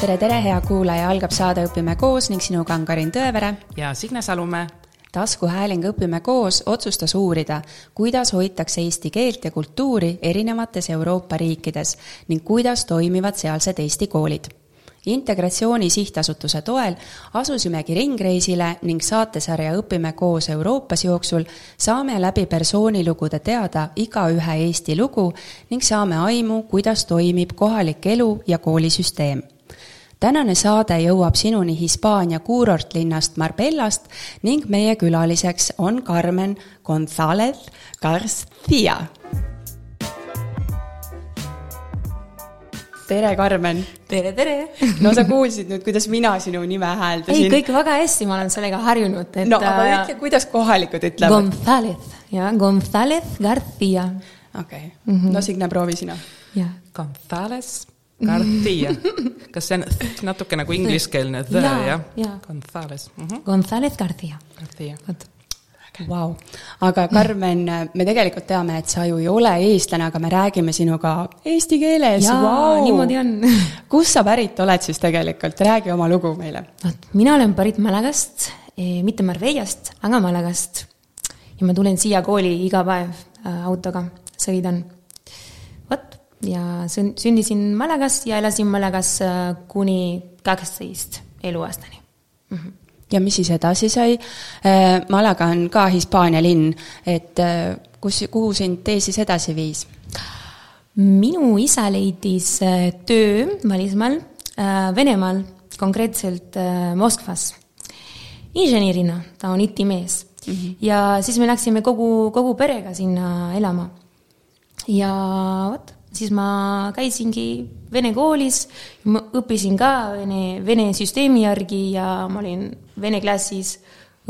tere, tere, hea kuulaja, algab saade Õpime koos ning sinuga on Karin Tõevere. ja Signe Salumäe. taskuhääling Õpime koos otsustas uurida, kuidas hoitakse eesti keelt ja kultuuri erinevates Euroopa riikides ning kuidas toimivad sealsed eesti koolid integratsiooni sihtasutuse toel asusimegi ringreisile ning saatesarja Õpime koos Euroopas jooksul saame läbi persoonilugude teada igaühe Eesti lugu ning saame aimu, kuidas toimib kohalik elu ja koolisüsteem tänane saade jõuab sinuni Hispaania kuurortlinnast Marbellast ning meie külaliseks on Carmen Gonzalez Garcia. Tere, Carmen! tere, tere! no sa kuulsid nüüd, kuidas mina sinu nime hääldasin? ei, kõik väga hästi, ma olen sellega harjunud, et no aga äh, ütle, kuidas kohalikud ütlevad? Gonzalez, jah, Gonzalez Garcia. okei okay. mm, -hmm. no Signe, proovi sina. jah. Gonzalez Garcia, kas see on natuke nagu ingliskeelne the ja, jah ja.? Gonzales mm. -hmm. Gonzales Garcia. Garcia. vot Vau, aga Karmen, me tegelikult teame, et sa ju ei ole eestlane, aga me räägime sinuga eesti keeles. wow., niimoodi on. kust sa pärit oled siis tegelikult, räägi oma lugu meile. vot, mina olen pärit Malagast, e, mitte Marbellast, aga Malagast. ja ma tulen siia kooli iga päev äh, autoga, sõidan ja sün-, sündisin Malagas ja elasin Malagas äh, kuni kaksteist eluaastani mm. -hmm. Ja mis siis edasi sai? Äh, Malaga on ka Hispaania linn, et äh, kus, kuhu sind tee siis edasi viis? minu isa leidis töö välismaal, Venemaal, konkreetselt Moskvas, insenerina, ta on itimees mm. -hmm. ja siis me läksime kogu, kogu perega sinna elama. ja vot siis ma käisingi vene koolis, ma õppisin ka vene, vene süsteemi järgi ja ma olin vene klassis,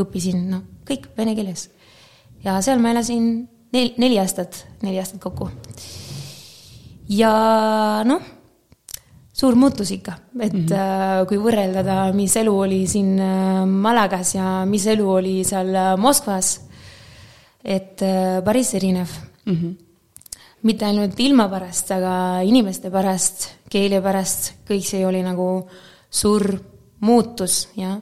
õppisin noh, kõik vene keeles. ja seal ma elasin nel-, neli aastat, neli aastat kokku. ja noh, suur muutus ikka, et mm -hmm. kui võrreldada, mis elu oli siin äh, Malagas ja mis elu oli seal äh, Moskvas, et päris erinev mm. -hmm mitte ainult ilma pärast, aga inimeste pärast, keele pärast, kõik see oli nagu suur muutus ja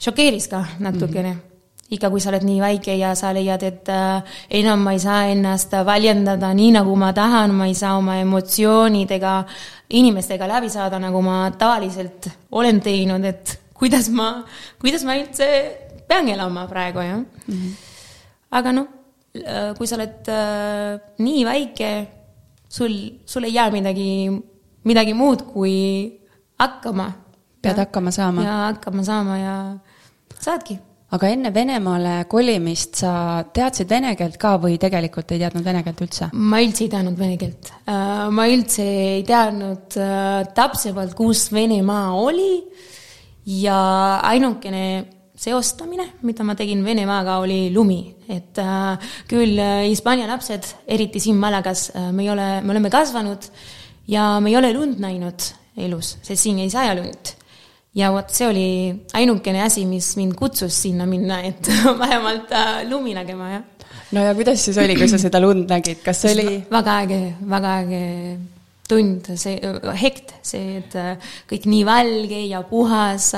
šokeeris ka natukene mm. -hmm ikka, kui sa oled nii väike ja sa leiad, et äh, enam ma ei saa ennast väljendada nii, nagu ma tahan, ma ei saa oma emotsioonidega, inimestega läbi saada, nagu ma tavaliselt olen teinud, et kuidas ma, kuidas ma üldse pean elama praegu, jah mm. -hmm. aga noh kui sa oled äh, nii väike, sul, sul ei jää midagi, midagi muud, kui hakkama. pead hakkama saama. ja hakkama saama ja saadki. aga enne Venemaale kolimist sa teadsid vene keelt ka või tegelikult ei teadnud vene keelt üldse? ma üldse ei teadnud vene keelt. Äh, ma üldse ei teadnud täpsemalt, kus Venemaa oli ja ainukene seostamine, mida ma tegin Venemaaga, oli lumi, et äh, küll äh, Hispaania lapsed, eriti siin Malagas äh,, me ei ole, me oleme kasvanud ja me ei ole lund näinud elus, sest siin ei saja lund. ja vot see oli ainukene asi, mis mind kutsus sinna minna, et vähemalt äh, lumi nägema, jah. no ja kuidas siis oli, kui sa seda lund nägid, kas see oli? väga äge, väga äge tund, see hekt, see, et äh, kõik nii valge ja puhas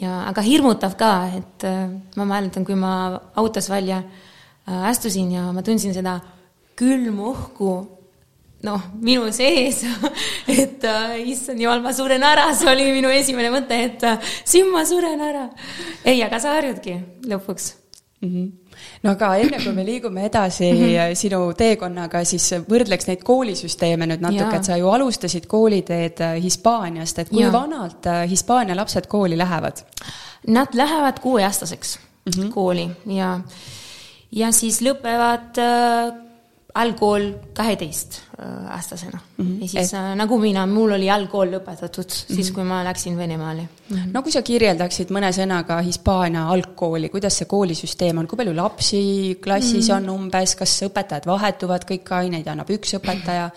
ja aga hirmutav ka, et äh, ma mäletan, kui ma autos välja äh, astusin ja ma tundsin seda külma õhku noh, minu sees et äh, issand jumal, ma suren ära, see oli minu esimene mõte, et siin ma suren ära. ei, aga sa harjudki lõpuks mm. -hmm no aga enne kui me liigume edasi mm -hmm. sinu teekonnaga, siis võrdleks neid koolisüsteeme nüüd natuke, et sa ju alustasid kooliteed äh, Hispaaniast, et kui ja. vanalt äh, Hispaania lapsed kooli lähevad? Nad lähevad kuueaastaseks mm -hmm. kooli ja, ja siis lõpevad äh, algkool kaheteistaastasena mm. -hmm. ja siis et... nagu mina, mul oli algkool lõpetatud mm -hmm. siis, mhm. kui ma läksin Venemaale mm. -hmm. no kui sa kirjeldaksid mõne sõnaga Hispaania algkooli, kuidas see koolisüsteem on, kui palju lapsi klassis mm -hmm. on umbes, kas õpetajad vahetuvad, kõiki aineid annab üks õpetaja?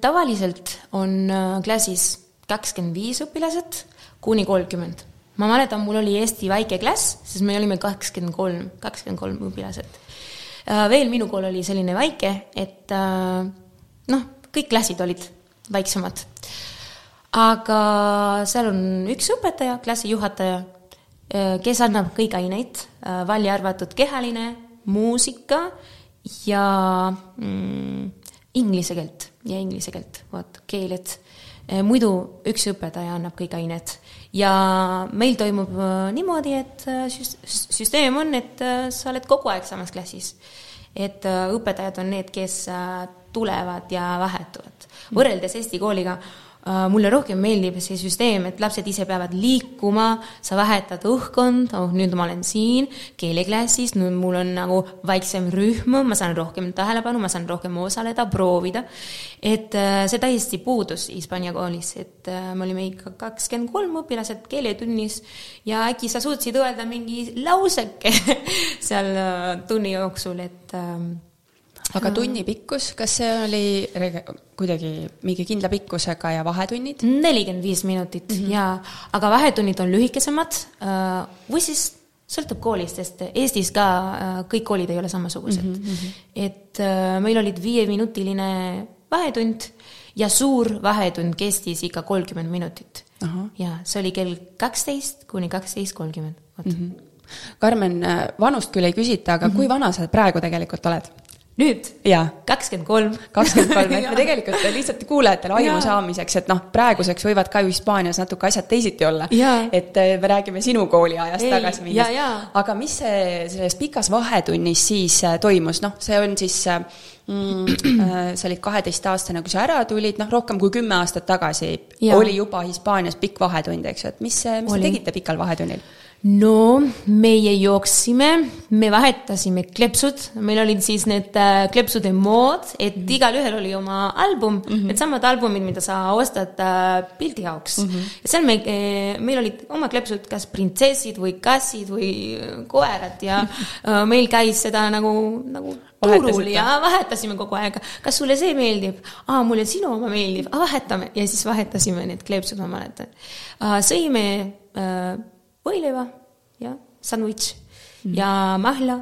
tavaliselt on äh, klassis kakskümmend viis õpilased kuni kolmkümmend. ma mäletan, mul oli hästi väike klass, sest me olime kakskümmend kolm, kakskümmend kolm õpilased veel minu kool oli selline väike, et noh, kõik klassid olid väiksemad. aga seal on üks õpetaja, klassijuhataja, kes annab kõik aineid, välja arvatud kehaline, muusika ja mm, inglise keelt ja inglise keelt, vot keeled. muidu üks õpetaja annab kõik ained ja meil toimub äh, niimoodi, et äh, süsteem on, et äh, sa oled kogu aeg samas klassis. et õpetajad on need, kes tulevad ja vahetuvad. võrreldes Eesti kooliga mulle rohkem meeldib see süsteem, et lapsed ise peavad liikuma, sa vahetad õhkkond, oh nüüd ma olen siin keeleklassis, nüüd mul on nagu väiksem rühm, ma saan rohkem tähelepanu, ma saan rohkem osaleda, proovida. et äh, see täiesti puudus Hispaania koolis, et äh, me olime ikka kakskümmend kolm õpilased keeletunnis ja äkki sa suutsid öelda mingi lauseke seal tunni jooksul, et ähm, aga tunni pikkus, kas see oli kuidagi mingi kindla pikkusega ja vahetunnid? nelikümmend viis minutit mm -hmm. ja, aga vahetunnid on lühikesemad äh, või siis sõltub koolist, sest Eestis ka äh, kõik koolid ei ole samasugused mm. -hmm. et äh, meil olid viieminutiline vahetund ja suur vahetund kestis ikka kolmkümmend minutit. ja see oli kell kaksteist kuni kaksteist kolmkümmend, vot. Mhm. Karmen, vanust küll ei küsita, aga mm -hmm. kui vana sa praegu tegelikult oled? Nüüd? kakskümmend kolm. kakskümmend kolm, et me tegelikult lihtsalt kuulajatele aimu saamiseks, et noh, praeguseks võivad ka ju Hispaanias natuke asjad teisiti olla. et äh, me räägime sinu kooliajast tagasi minnes. aga mis see selles pikas vahetunnis siis äh, toimus, noh, see on siis äh, mm, sa olid kaheteistaastane, kui sa ära tulid, noh, rohkem kui kümme aastat tagasi ja. oli juba Hispaanias pikk vahetund, eks ju, et mis, mis oli. te tegite pikal vahetunnil? No meie jooksime, me vahetasime kleepsud, meil olid siis need äh, kleepsude mood, et -hmm. igalühel oli oma album mm, -hmm. needsamad albumid, mida sa ostad äh, pildi jaoks mm. -hmm. ja seal me äh,, meil olid oma kleepsud, kas printsessid või kassid või koerad ja meil käis seda nagu, nagu turul ja vahetasime kogu aeg. kas sulle see meeldib? aa, mulle sinu oma meeldib, vahetame ja siis vahetasime need kleepsud, ma mäletan sõime äh, võileiva ja sandwich mm. ja mahla.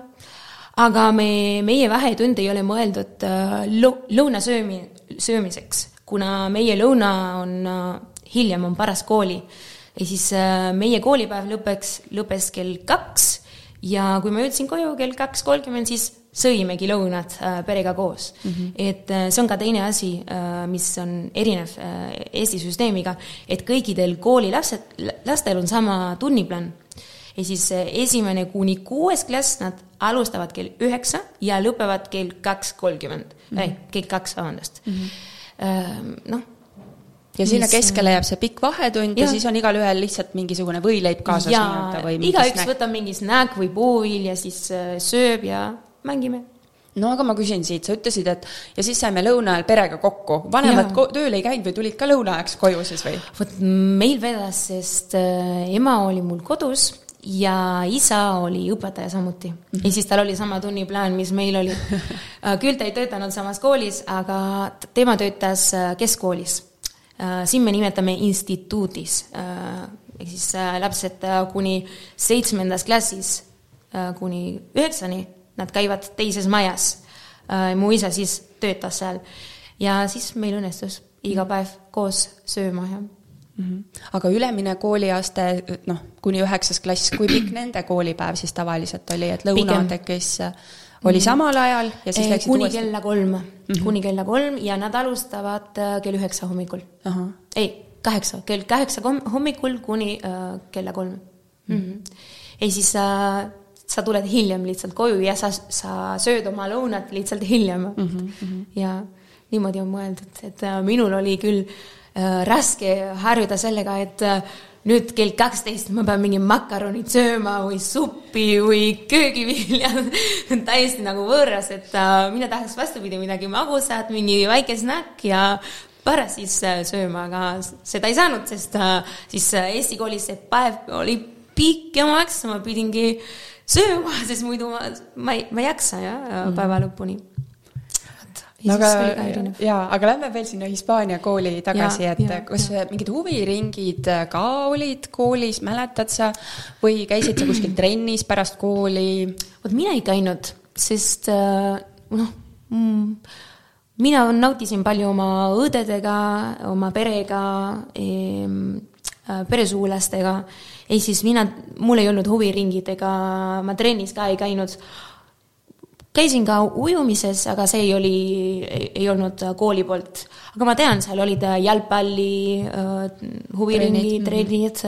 aga me, meie vahetund ei ole mõeldud äh, lõunasöömi, söömiseks, kuna meie lõuna on äh, hiljem, on pärast kooli. ja siis äh, meie koolipäev lõpeks, lõppes kell kaks ja kui ma jõudsin koju kell kaks kolmkümmend, siis sõimegi lõunat äh, perega koos mm. -hmm. et äh, see on ka teine asi äh,, mis on erinev Eesti süsteemiga, et kõikidel koolilapsed, lastel on sama tunniplaan. ja siis esimene kuni kuues klass, nad alustavad kell üheksa ja lõpevad kell kaks kolmkümmend mm, -hmm. ei, kell kaks, vabandust mm. -hmm. Noh ja sinna mis... keskele jääb see pikk vahetund ja, ja siis on igalühel lihtsalt mingisugune võileib kaasas nii-öelda või igaüks võtab mingi snäkk või puuvilja, siis sööb ja mängime no aga ma küsin siit, sa ütlesid, et ja siis saime lõuna ajal perega kokku, vanemad ko tööl ei käinud või tulid ka lõuna ajaks koju siis või? vot meil vedas, sest äh, ema oli mul kodus ja isa oli õpetaja samuti mm. -hmm. ja siis tal oli sama tunniplaan, mis meil oli äh, küll ta ei töötanud samas koolis, aga tema töötas äh, keskkoolis. siin me nimetame instituudis, ehk siis lapsed kuni seitsmendas klassis kuni üheksani nad käivad teises majas. Äh, mu isa siis töötas seal ja siis meil õnnestus iga päev koos sööma ja Mm -hmm. aga ülemine kooliaste, noh, kuni üheksas klass, kui pikk nende koolipäev siis tavaliselt oli, et lõuna tekkis, oli mhm. samal ajal ja siis läksid kuni uuesti? kella kolm mm, -hmm. kuni kella kolm ja nad alustavad äh, kell üheksa hommikul. ei, kaheksa, kell kaheksa hommikul kuni äh, kella kolm mm. -hmm. ja siis äh, sa tuled hiljem lihtsalt koju ja sa, sa sööd oma lõunat lihtsalt hiljem mm. -hmm. ja niimoodi on mõeldud, et äh, minul oli küll äh, raske harjuda sellega, et äh, nüüd kell kaksteist ma pean mingi makaronid sööma või suppi või köögivilja täiesti nagu võõras, et äh, mina tahaks vastupidi midagi magusat, mingi väike snäkk ja pärast siis äh, sööma, aga seda ei saanud, sest äh, siis Eesti koolis see päev oli pikk ja maks, ma pidingi sööma, sest muidu ma, ma ei, ma ei jaksa jah mm., päeva lõpuni. no aga, jaa, aga lähme veel sinna Hispaania kooli tagasi, et ja, kas ja. mingid huviringid ka olid koolis, mäletad sa, või käisid sa kuskil trennis pärast kooli? vot mina ei käinud sest noh mm,, mina nautisin palju oma õdedega, oma perega e,, peresuulastega, ehk siis mina, mul ei olnud huviringid ega ma trennis ka ei käinud käisin ka ujumises, aga see ei oli, ei olnud kooli poolt. aga ma tean, seal olid jalgpalli äh,, huviringid, trennid,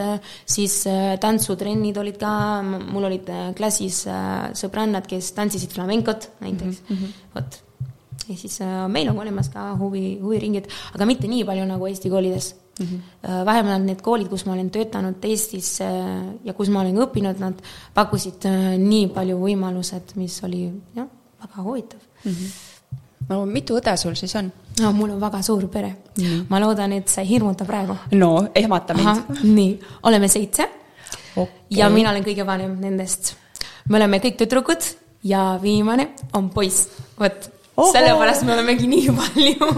siis äh, tantsutrennid olid ka, mul olid klassis äh, sõbrannad, kes tantsisid flamencot näiteks mm -hmm., vot. Ja siis äh, meil on olemas ka huvi, huviringid, aga mitte nii palju nagu Eesti koolides mm. -hmm. vähemalt need koolid, kus ma olen töötanud Eestis ja kus ma olen õppinud, nad pakkusid nii palju võimalused, mis oli jah väga huvitav mm. -hmm. no mitu õde sul siis on? no mul on väga suur pere mm. -hmm. ma loodan, et sa ei hirmuta praegu. no ehmata mind. nii, oleme seitse okay. ja mina olen kõige vanem nendest. me oleme kõik tüdrukud ja viimane on poiss, vot sellepärast me olemegi nii palju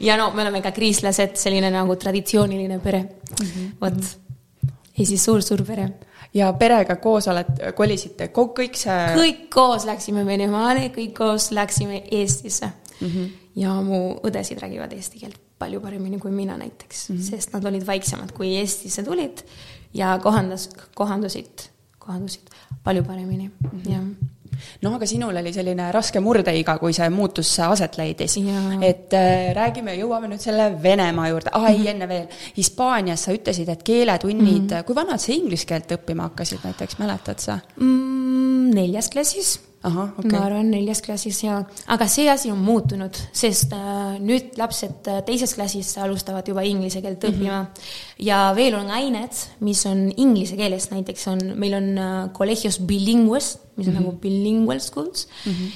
ja no me oleme ka kriislased, selline nagu traditsiooniline pere mm -hmm.. vot, siis suur-suur pere ja perega koos olete, kolisite kõik see? kõik koos läksime Venemaale, kõik koos läksime Eestisse mm. -hmm. ja mu õdesid räägivad eesti keelt palju paremini kui mina näiteks mm, -hmm. sest nad olid väiksemad, kui Eestisse tulid ja kohandas, kohandusid, kohandusid palju paremini mm, -hmm. jah noh, aga sinul oli selline raske murdeiga, kui see muutus aset leidis. et äh, räägime, jõuame nüüd selle Venemaa juurde, ah, ei mm, -hmm. enne veel. Hispaanias sa ütlesid, et keeletunnid mm, -hmm. kui vanad sa inglise keelt õppima hakkasid näiteks, mäletad sa mm,? neljas klassis Aha, okay. ma arvan, neljas klassis ja, aga see asi on muutunud, sest äh, nüüd lapsed äh, teises klassis alustavad juba inglise keelt mhm. õppima mm. -hmm. ja veel on ained, mis on inglise keeles, näiteks on, meil on äh, Colegios Bilingues, mis on mm -hmm. nagu bilingual schools mm. -hmm.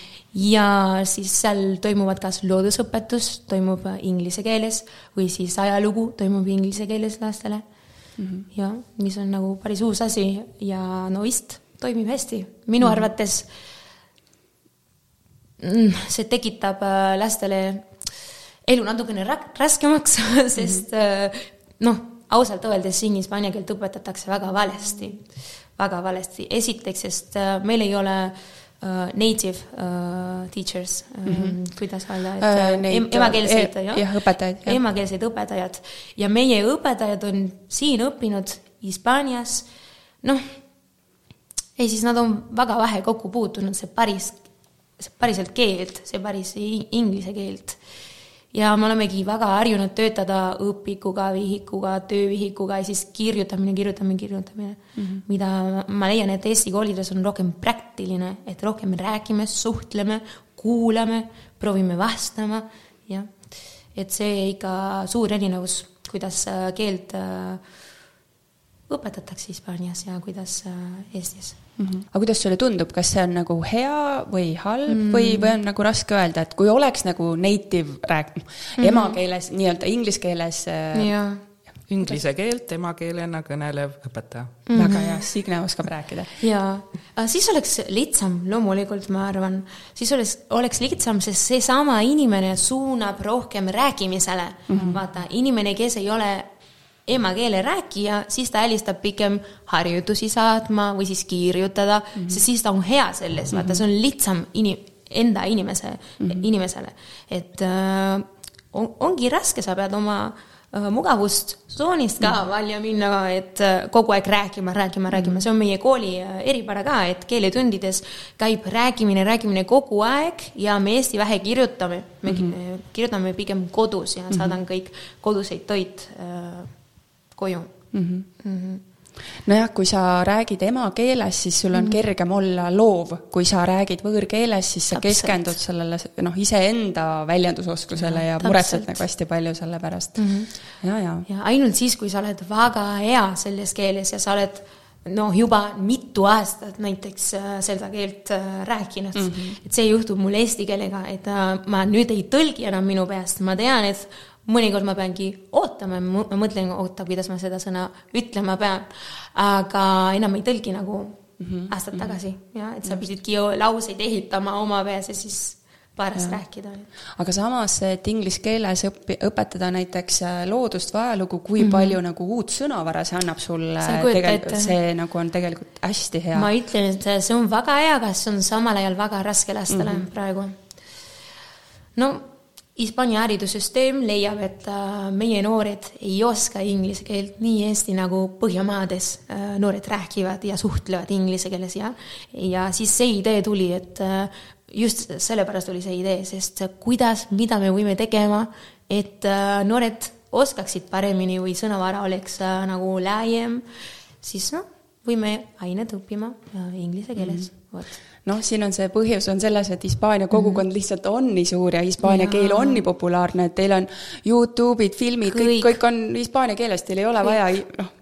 ja siis seal toimuvad kas loodusõpetus toimub äh, inglise keeles või siis ajalugu toimub inglise keeles lastele mm. -hmm. ja mis on nagu päris uus asi ja no vist toimib hästi, minu mm -hmm. arvates see tekitab äh, lastele elu natukene raskemaks, sest äh, noh, ausalt öeldes siin hispaania keelt õpetatakse väga valesti, väga valesti. esiteks, sest äh, meil ei ole uh, native uh, teachers mm, -hmm. kuidas öelda, et uh, neid, emakeelseid e, jah, õpetajaid, emakeelseid õpetajad ja meie õpetajad on siin õppinud Hispaanias, noh, ei siis nad on väga vähe kokku puutunud, see päris päriselt keelt, see päris inglise keelt. ja me olemegi väga harjunud töötada õpikuga, vihikuga, töövihikuga ja siis kirjutamine, kirjutamine, kirjutamine mm. -hmm. mida ma leian, et Eesti koolides on rohkem praktiline, et rohkem räägime, suhtleme, kuulame, proovime vastama, jah. et see ikka suur erinevus, kuidas äh, keelt äh, õpetatakse Hispaanias ja kuidas äh, Eestis mm. -hmm. aga kuidas sulle tundub, kas see on nagu hea või halb mm -hmm. või, või on nagu raske öelda, et kui oleks nagu native rääk- mm, -hmm. emakeeles, nii-öelda inglise keeles äh, Inglise keelt emakeelena kõnelev õpetaja mm. -hmm. väga hea, Signe oskab rääkida. jaa, siis oleks lihtsam, loomulikult ma arvan, siis oleks, oleks lihtsam, sest seesama inimene suunab rohkem rääkimisele mm. -hmm. vaata, inimene, kes ei ole emakeele rääkija, siis ta helistab pigem harjutusi saatma või siis kirjutada mm, -hmm. sest siis ta on hea selles, vaata, mhm. see on lihtsam inim-, enda inimese mm, -hmm. inimesele. et äh, on, ongi raske, sa pead oma äh, mugavust tsoonist ka mm -hmm. välja minna, et äh, kogu aeg rääkima, rääkima, rääkima, mhm. see on meie kooli äh, eripära ka, et keeletundides käib rääkimine, rääkimine kogu aeg ja me hästi vähe kirjutame. me mm -hmm. kirjutame pigem kodus ja saadan mm -hmm. kõik koduseid toit äh, koju mm. -hmm. Mm -hmm nojah, kui sa räägid emakeeles, siis sul on mm -hmm. kergem olla loov, kui sa räägid võõrkeeles, siis sa Täpselt. keskendud sellele noh, iseenda väljendusoskusele ja, ja muretsed nagu hästi palju selle pärast mm. -hmm. ja, ja. ja ainult siis, kui sa oled väga hea selles keeles ja sa oled noh, juba mitu aastat näiteks äh, seda keelt äh, rääkinud mm. -hmm. et see juhtub mul eesti keelega, et äh, ma nüüd ei tõlgi enam minu peast, ma tean, et mõnikord ma peangi ootama, ma mõtlen, oota, kuidas ma seda sõna ütlema pean, aga enam ei tõlgi nagu mm -hmm. aastad tagasi ja et sa pididki ju lauseid ehitama oma peas ja siis paarest rääkida. aga samas, et inglise keeles õpi-, õpetada näiteks äh, loodust või ajalugu, kui mm -hmm. palju nagu uut sõnavara see annab sulle, tegelikult see nagu on tegelikult hästi hea. ma ütlen, et see on väga hea, aga see on samal ajal väga raske lastele mm -hmm. praegu. no Hispaania haridussüsteem leiab, et äh, meie noored ei oska inglise keelt nii hästi nagu Põhjamaades äh, noored räägivad ja suhtlevad inglise keeles ja, ja siis see idee tuli, et äh, just sellepärast oli see idee, sest kuidas, mida me võime tegema, et noored oskaksid paremini või sõnavara oleks nagu laiem, siis noh, võime ained õppima inglise keeles mm, -hmm. Noh, siin on see põhjus on selles, et Hispaania kogukond mm. lihtsalt on nii suur ja hispaania keel on nii populaarne, et teil on Youtube'id, filmid, kõik, kõik on hispaania keeles, teil ei ole kõik. vaja, noh,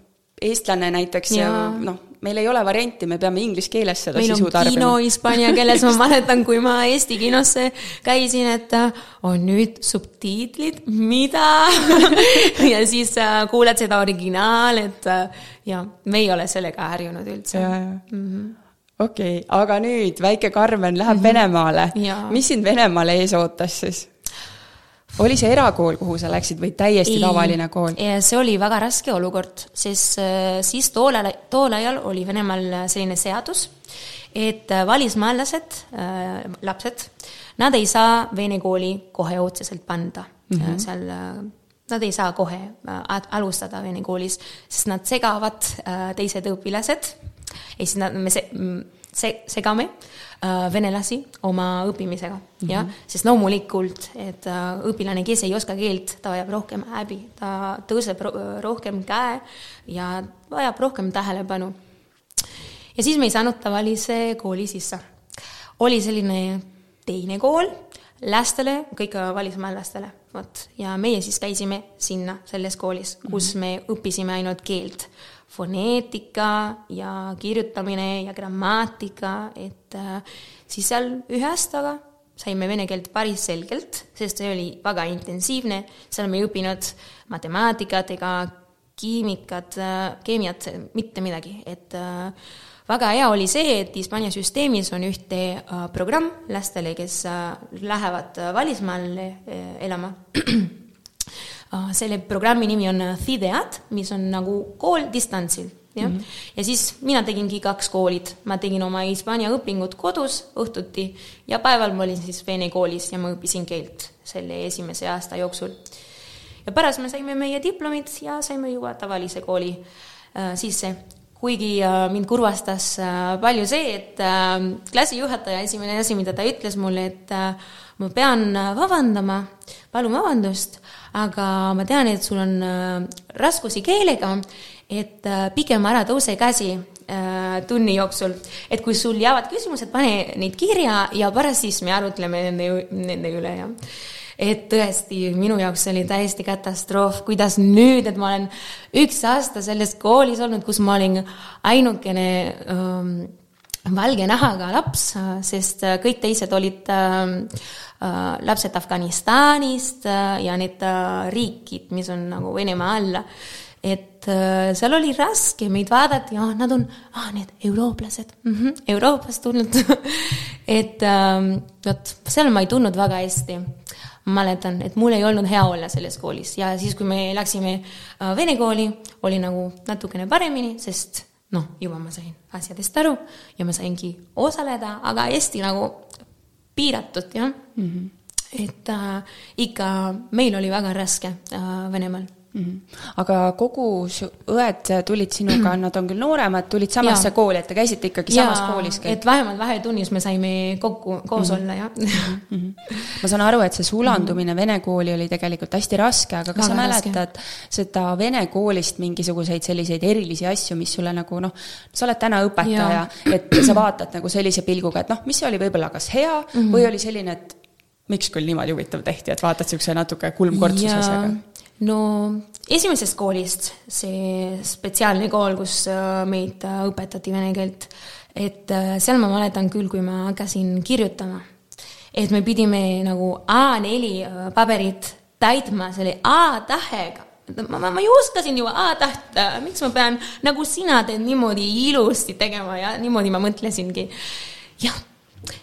eestlane näiteks ja noh, meil ei ole varianti, me peame inglise keeles seda meil sisu tarbima. kino hispaania keeles, ma mäletan, kui ma Eesti kinosse käisin, et äh, on nüüd subtiitrid, mida ja siis uh, kuuled seda originaal, et uh, ja me ei ole sellega harjunud üldse. Mm -hmm okei okay,, aga nüüd väike Karmen läheb mm -hmm. Venemaale. mis sind Venemaal ees ootas siis? oli see erakool, kuhu sa läksid või täiesti ei, tavaline kool? see oli väga raske olukord, sest äh, siis tool ajal, tool ajal oli Venemaal selline seadus, et äh, välismaalased äh,, lapsed, nad ei saa vene kooli kohe otseselt panda mm -hmm. seal Nad ei saa kohe alustada vene koolis, sest nad segavad teised õpilased ja siis nad, me se-, se-, segame äh, venelasi oma õppimisega mm, -hmm. jah, sest loomulikult, et äh, õpilane, kes ei oska keelt, ta vajab rohkem häbi, ta tõuseb ro rohkem käe ja vajab rohkem tähelepanu. ja siis me ei saanud tavalise kooli sisse. oli selline teine kool, lastele, kõik välismaalastele, vot, ja meie siis käisime sinna, selles koolis, kus -hmm. me õppisime ainult keelt foneetika ja kirjutamine ja grammaatika, et äh, siis seal ühe aastaga saime vene keelt päris selgelt, sest see oli väga intensiivne, seal me ei õppinud matemaatikat ega kiimikat, äh, keemiat, mitte midagi, et äh, väga hea oli see, et Hispaania süsteemis on ühte programm lastele, kes lähevad välismaale elama selle programmi nimi on Fideat, mis on nagu kool distantsil, jah mm. -hmm. ja siis mina tegingi kaks koolid, ma tegin oma Hispaania õpingud kodus õhtuti ja päeval ma olin siis vene koolis ja ma õppisin keelt selle esimese aasta jooksul. ja pärast me saime meie diplomid ja saime juba tavalise kooli äh, sisse kuigi äh, mind kurvastas äh, palju see, et äh, klassijuhataja esimene asi, mida ta ütles mulle, et ma pean vabandama, palun vabandust aga ma tean, et sul on raskusi keelega, et pigem ära tõuse käsi tunni jooksul, et kui sul jäävad küsimused, pane neid kirja ja pärast siis me arutleme nende, nende üle ja et tõesti, minu jaoks oli täiesti katastroof, kuidas nüüd, et ma olen üks aasta selles koolis olnud, kus ma olin ainukene ähm, valge nahaga laps, sest kõik teised olid äh, Äh, lapsed Afganistanist äh, ja need äh, riikid, mis on nagu Venemaa all, et seal oli raske, meid vaadati, ah, nad on, ah, need eurooplased. Mm, -hmm, Euroopast tulnud. Et ähm, vot, seal ma ei tundnud väga hästi ma mäletan, et mul ei olnud hea olla selles koolis ja siis, kui me läksime vene kooli, oli nagu natukene paremini, sest noh, juba ma sain asjadest aru ja ma saingi osaleda, aga hästi nagu piiratud, jah mm. -hmm. et äh, ikka meil oli väga raske äh, Venemaal Mm -hmm. aga kogu su õed tulid sinuga, nad on küll nooremad, tulid samasse ja. kooli, et te käisite ikkagi ja, samas koolis kõik? et vähemalt vahetunnis me saime kokku, koos mm -hmm. olla, jah mm. -hmm. ma saan aru, et see sulandumine mm -hmm. vene kooli oli tegelikult hästi raske, aga kas Väga sa mäletad raske. seda vene koolist mingisuguseid selliseid erilisi asju, mis sulle nagu noh, sa oled täna õpetaja, et sa vaatad nagu sellise pilguga, et noh, mis oli võib-olla kas hea mm -hmm. või oli selline, et miks küll niimoodi huvitav tehti, et vaatad niisuguse natuke kulmkortsusasjaga? No esimesest koolist, see spetsiaalne kool, kus äh, meid äh, õpetati vene keelt, et äh, seal ma mäletan küll, kui ma hakkasin kirjutama, et me pidime nagu A4 paberit täitma selle A-tähega ma, ma, ma ju oskasin ju A-täht, miks ma pean nagu sina teed niimoodi ilusti tegema ja niimoodi ma mõtlesingi. jah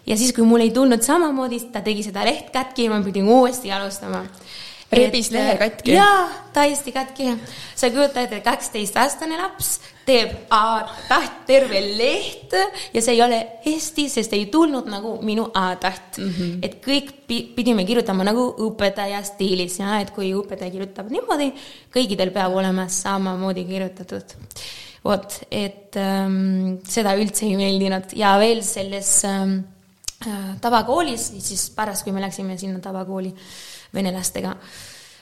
ja siis, kui mul ei tulnud samamoodi, ta tegi seda leht katki ja ma pidin uuesti alustama rebis lehe katki? jaa, täiesti katki. sa kujutad ette, kaksteistaastane laps teeb A-taht terve leht ja see ei ole hästi, sest ei tulnud nagu minu A-taht mm. -hmm. et kõik pidime kirjutama nagu õpetaja stiilis ja et kui õpetaja kirjutab niimoodi, kõikidel peab olema samamoodi kirjutatud. vot, et ähm, seda üldse ei meeldinud ja veel selles ähm, äh, tavakoolis, siis pärast, kui me läksime sinna tavakooli venelastega,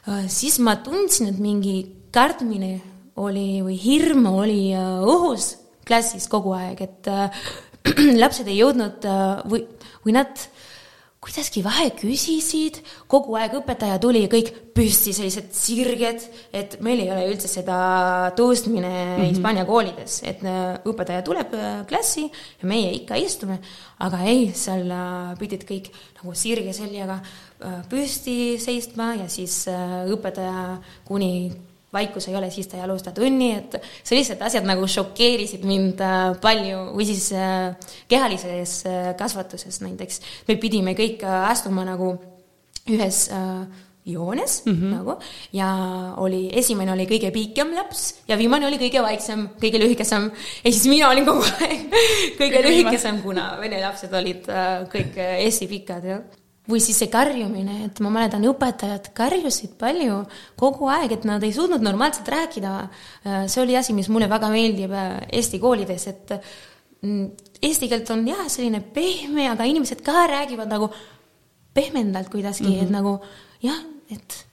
äh, siis ma tundsin, et mingi kartmine oli või hirm oli äh, õhus klassis kogu aeg, et äh, lapsed ei jõudnud või, või nad kuidagi vahe küsisid, kogu aeg õpetaja tuli ja kõik püsti, sellised sirged, et meil ei ole üldse seda tõustmine mm -hmm. Hispaania koolides, et õpetaja tuleb klassi ja meie ikka istume, aga ei, seal pidid kõik nagu sirge seljaga Äh, püsti seisma ja siis äh, õpetaja, kuni vaikus ei ole, siis ta ei alusta tunni, et sellised asjad nagu šokeerisid mind äh, palju või siis kehalises kasvatuses näiteks. me pidime kõik astuma nagu ühes joones mm -hmm. nagu ja oli, esimene oli kõige pikem laps ja viimane oli kõige vaiksem, kõige lühikesem. ja siis mina olin kogu aeg kõige lühikesem, kuna vene lapsed olid kõik hästi pikad ja või siis see karjumine, et ma mäletan, õpetajad karjusid palju kogu aeg, et nad ei suutnud normaalselt rääkida. Äh, see oli asi, mis mulle väga meeldib äh, Eesti koolides, et mm, eesti keelt on jah, selline pehme, aga inimesed ka räägivad nagu pehmendalt kuidagi mm, -hmm. et nagu jah, et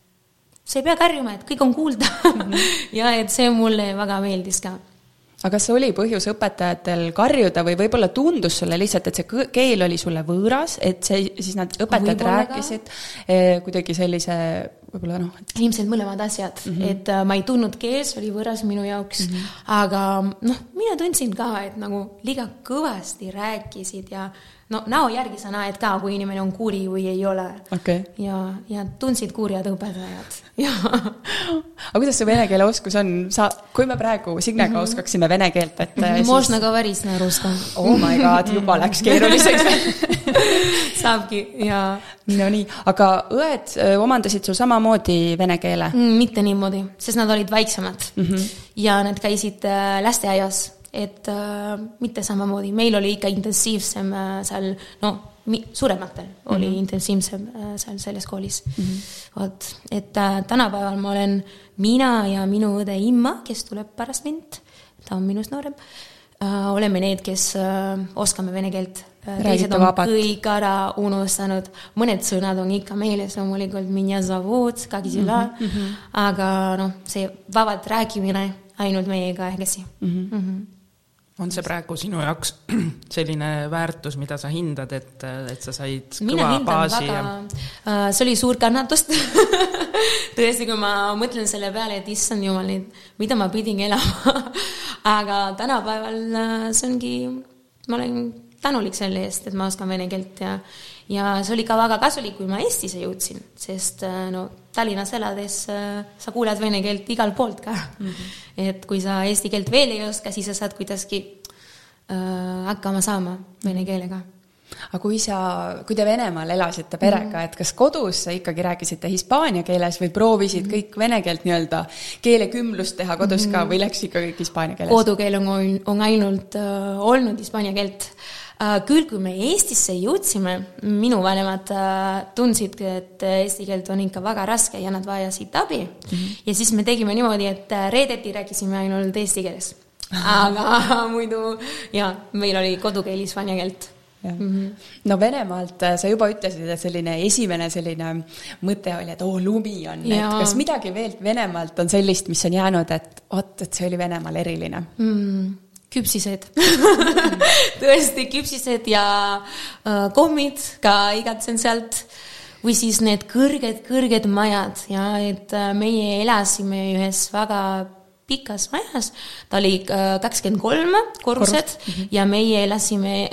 sa ei pea karjuma, et kõik on kuulda mm. -hmm. ja et see mulle väga meeldis ka aga kas oli põhjus õpetajatel karjuda või võib-olla tundus sulle lihtsalt, et see keel oli sulle võõras, et see, siis nad õpetajad rääkisid eh, kuidagi sellise võib-olla noh et.... ilmselt mõlemad asjad mm, -hmm. et äh, ma ei tundnud keel, see oli võõras minu jaoks mm, -hmm. aga noh, mina tundsin ka, et nagu liiga kõvasti rääkisid ja no näo järgi sa näed ka, kui inimene on kuri või ei ole okay.. ja, ja tundsid kurjad õpetajad ja aga kuidas see vene keele oskus on, sa, kui me praegu Signega mm -hmm. oskaksime vene keelt, et mm. -hmm. Можно говорить на русском. Oh my god, juba läks keeruliseks saabki ja. Nonii, aga õed öö, omandasid sul samamoodi vene keele mm,? mitte niimoodi, sest nad olid väiksemad mm -hmm. ja nad käisid äh, lasteaias et äh, mitte samamoodi, meil oli ikka intensiivsem äh, seal, no suurematel oli mm -hmm. intensiivsem äh, seal selles koolis mm. -hmm. vot, et äh, tänapäeval ma olen mina ja minu õde Imma, kes tuleb pärast mind, ta on minust noorem äh,, oleme need, kes äh, oskame vene keelt äh, teised on vabalt. kõik ära unustanud, mõned sõnad on ikka meeles loomulikult, mhm, mhm. aga noh, see vabalt rääkimine ainult meiega kahekesi mm. -hmm. Mm -hmm on see praegu sinu jaoks selline väärtus, mida sa hindad, et, et sa said kõva baasi väga, ja? Äh, see oli suur kannatus tõesti, kui ma mõtlen selle peale, et issand jumal, mida ma pidin elama aga tänapäeval äh, see ongi, ma olen tänulik selle eest, et ma oskan vene keelt ja ja see oli ka väga kasulik, kui ma Eestisse jõudsin, sest äh, no Tallinnas elades äh, sa kuuled vene keelt igalt poolt ka mm. -hmm. et kui sa eesti keelt veel ei oska, siis sa saad kuidagi äh, hakkama saama vene keelega aga kui sa, kui te Venemaal elasite perega, et kas kodus ikkagi rääkisite hispaania keeles või proovisid kõik vene keelt nii-öelda keelekümblust teha kodus ka või läks ikka kõik hispaania keeles? kodukeel on, on ainult äh, olnud hispaania keelt Äh, küll, kui me Eestisse jõudsime, minu vanemad äh, tundsid, et eesti keelt on ikka väga raske ja nad vajasid abi mm. -hmm. ja siis me tegime niimoodi, et äh, reedeti rääkisime ainult eesti keeles. aga muidu jaa, meil oli kodukeel hispaania keelt Mm -hmm. no Venemaalt sa juba ütlesid, et selline esimene selline mõte oli, et oo, lumi on, et kas midagi veel Venemaalt on sellist, mis on jäänud, et vot, et see oli Venemaal eriline mm.? Küpsised tõesti, küpsised ja äh, kommid ka igatsen sealt. või siis need kõrged, kõrged majad ja et äh, meie elasime ühes väga pikas majas, ta oli äh, kakskümmend kolm korrused mm -hmm. ja meie elasime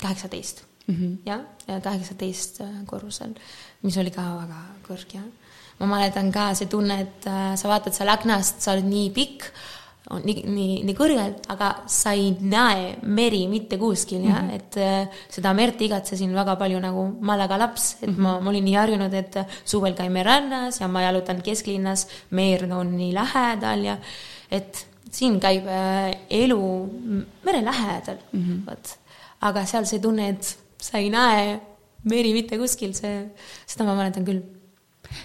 kaheksateist mm -hmm. jah, kaheksateist äh, korrusel, mis oli ka väga kõrge, ma mäletan ka see tunne, et äh, sa vaatad seal aknast, sa oled nii pikk on nii, nii, nii kõrgel, aga sa ei näe meri mitte kuskil mm, -hmm. et äh, seda merd igatsesin väga palju nagu Malaga laps, et mm -hmm. ma, ma olin nii harjunud, et suvel käime rannas ja ma jalutan kesklinnas, meer on nii lähedal ja et siin käib äh, elu mere lähedal mm, -hmm. vot. aga seal see tunne, et sa ei näe meri mitte kuskil, see, seda ma mäletan küll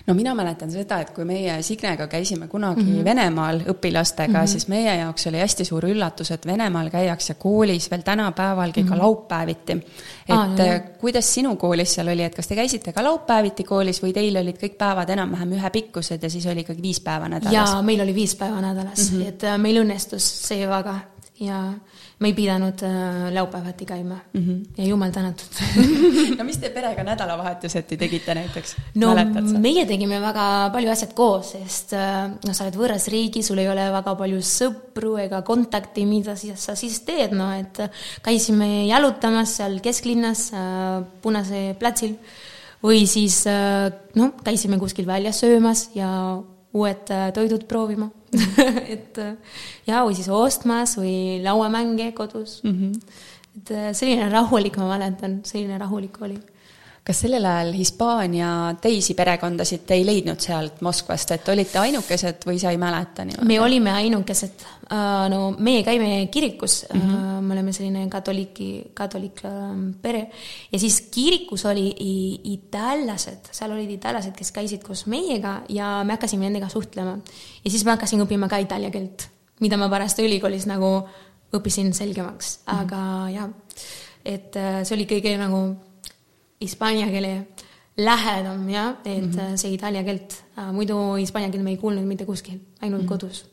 no mina mäletan seda, et kui meie Signega käisime kunagi mm -hmm. Venemaal õpilastega mm, -hmm. siis meie jaoks oli hästi suur üllatus, et Venemaal käiakse koolis veel tänapäevalgi mm -hmm. ka mhm. laupäeviti. et ah, jah. kuidas sinu koolis seal oli, et kas te käisite ka laupäeviti koolis või teil olid kõik päevad enam-vähem ühepikkused ja siis oli ikkagi viis päeva nädalas? jaa, meil oli viis päeva nädalas mm, -hmm. et äh, meil õnnestus see väga ja me ei pidanud äh, laupäevati käima mm -hmm. ja jumal tänatud no mis te perega nädalavahetuseti tegite näiteks? no meie tegime väga palju asjad koos, sest äh, no sa oled võõras riigis, sul ei ole väga palju sõpru ega kontakti, mida siis sa siis teed, no et käisime jalutamas seal kesklinnas äh, Punase platsil või siis äh, noh, käisime kuskil väljas söömas ja uued äh, toidud proovima et äh, ja, või siis ostmas või lauamänge kodus mm. -hmm. et äh, selline rahulik, ma mäletan, selline rahulik oli kas sellel ajal Hispaania teisi perekondasid te ei leidnud sealt Moskvast, et olite ainukesed või sa ei mäleta niimoodi? me olime ainukesed, äh, no meie käime kirikus mm, -hmm. me oleme selline katoliiki, katolik ähm, pere ja siis kirikus oli itaallased, seal olid itaallased, kes käisid koos meiega ja me hakkasime nendega suhtlema. ja siis ma hakkasin õppima ka itaalia keelt, mida ma pärast ülikoolis nagu õppisin selgemaks, mhm. aga mm -hmm. jah, et äh, see oli kõige nagu hispaania keele lähedam jah, et mm -hmm. see itaalia keelt, muidu hispaania keelt me ei kuulnud mitte kuskil, ainult mm -hmm. kodus.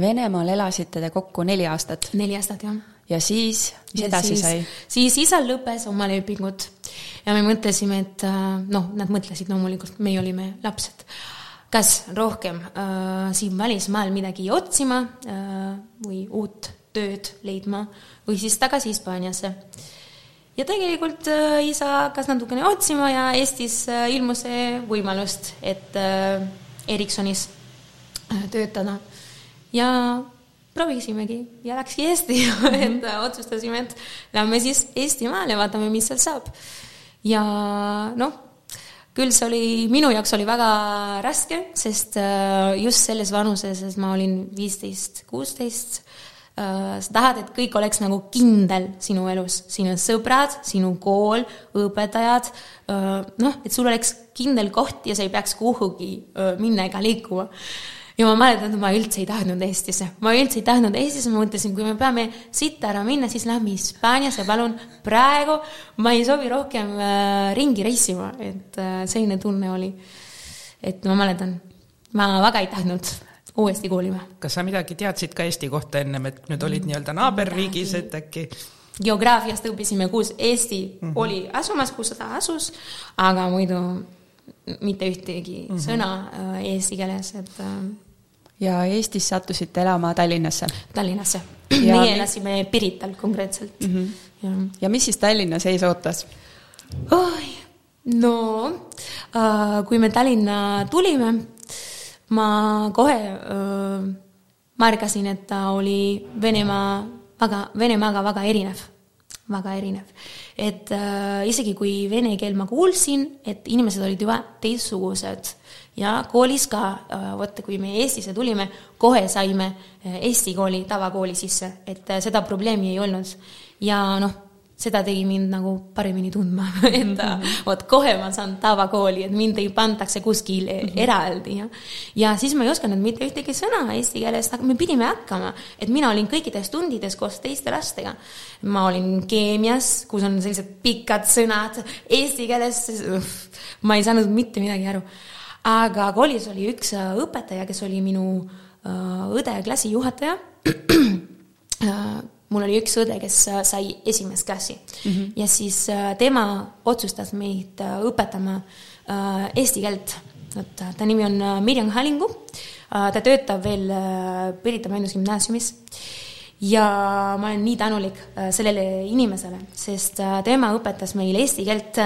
Venemaal elasite te kokku neli aastat? neli aastat, jah. ja siis, mis ja edasi siis, sai? siis isal lõppes oma lepingud ja me mõtlesime, et äh, noh, nad mõtlesid loomulikult, meie olime lapsed, kas rohkem äh, siin välismaal midagi otsima äh, või uut tööd leidma või siis tagasi Hispaaniasse ja tegelikult äh, isa hakkas natukene otsima ja Eestis äh, ilmus see võimalust, et äh, Ericssonis töötada. ja proovisimegi ja läkski Eesti mm, -hmm. et otsustasime, et lähme siis Eestimaale, vaatame, mis seal saab. ja noh, küll see oli, minu jaoks oli väga raske, sest just selles vanuses, et ma olin viisteist, kuusteist, sa tahad, et kõik oleks nagu kindel sinu elus, sinu sõbrad, sinu kool, õpetajad, äh, noh, et sul oleks kindel koht ja sa ei peaks kuhugi äh, minna ega liikuma. ja ma mäletan, et ma üldse ei tahtnud Eestisse, ma üldse ei tahtnud Eestisse, ma mõtlesin, kui me peame siit ära minna, siis lähme Hispaaniasse, palun, praegu ma ei soovi rohkem ringi reisima, et selline tunne oli. et ma mäletan, ma väga ei tahtnud uuesti koolima. kas sa midagi teadsid ka Eesti kohta ennem, et nüüd olid nii-öelda naaberriigis, et äkki? geograafiast õppisime, kus Eesti mm -hmm. oli asumas, kus ta asus, aga muidu mitte ühtegi mm -hmm. sõna äh, eesti keeles, et äh, ja Eestis sattusite elama Tallinnasse? Tallinnasse. meie elasime Pirital konkreetselt mm. -hmm. Ja. ja mis siis Tallinnas ees ootas oh,? no äh, kui me Tallinna tulime, ma kohe öö, märkasin, et ta oli Venemaa väga, Venemaaga väga erinev, väga erinev. et äh, isegi kui vene keel ma kuulsin, et inimesed olid juba teistsugused ja koolis ka äh,, vot kui me Eestisse tulime, kohe saime Eesti kooli, tavakooli sisse, et äh, seda probleemi ei olnud. ja noh seda tegi mind nagu paremini tundma et mm -hmm. vot kohe ma saan tavakooli, et mind ei pandakse kuskil mm -hmm. eraldi ja ja siis ma ei osanud mitte ühtegi sõna eesti keeles, aga me pidime hakkama, et mina olin kõikides tundides koos teiste lastega. ma olin keemias, kus on sellised pikad sõnad, eesti keeles ma ei saanud mitte midagi aru. aga koolis oli üks äh, õpetaja, kes oli minu äh, õde klassijuhataja äh, mul oli üks õde, kes äh, sai esimest klassi mm -hmm. ja siis äh, tema otsustas meid äh, õpetama eesti keelt. vot ta nimi on Mirjam Halingu. ta töötab veel Pirita Mainusgümnaasiumis ja ma olen nii tänulik sellele inimesele, sest tema õpetas meil eesti keelt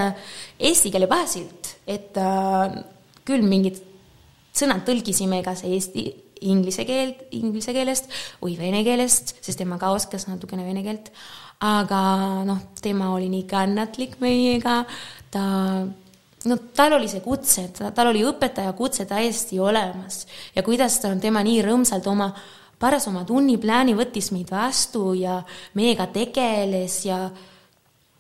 eesti keele baasilt, et küll mingid sõnad tõlgisime, ega see eesti inglise keelt, inglise keelest või vene keelest, sest tema ka oskas natukene vene keelt. aga noh, tema oli nii kannatlik meiega, ta no tal oli see kutse, tal oli õpetaja kutse täiesti olemas ja kuidas ta on tema nii rõõmsalt oma pärast oma tunniplaani võttis meid vastu ja meiega tegeles ja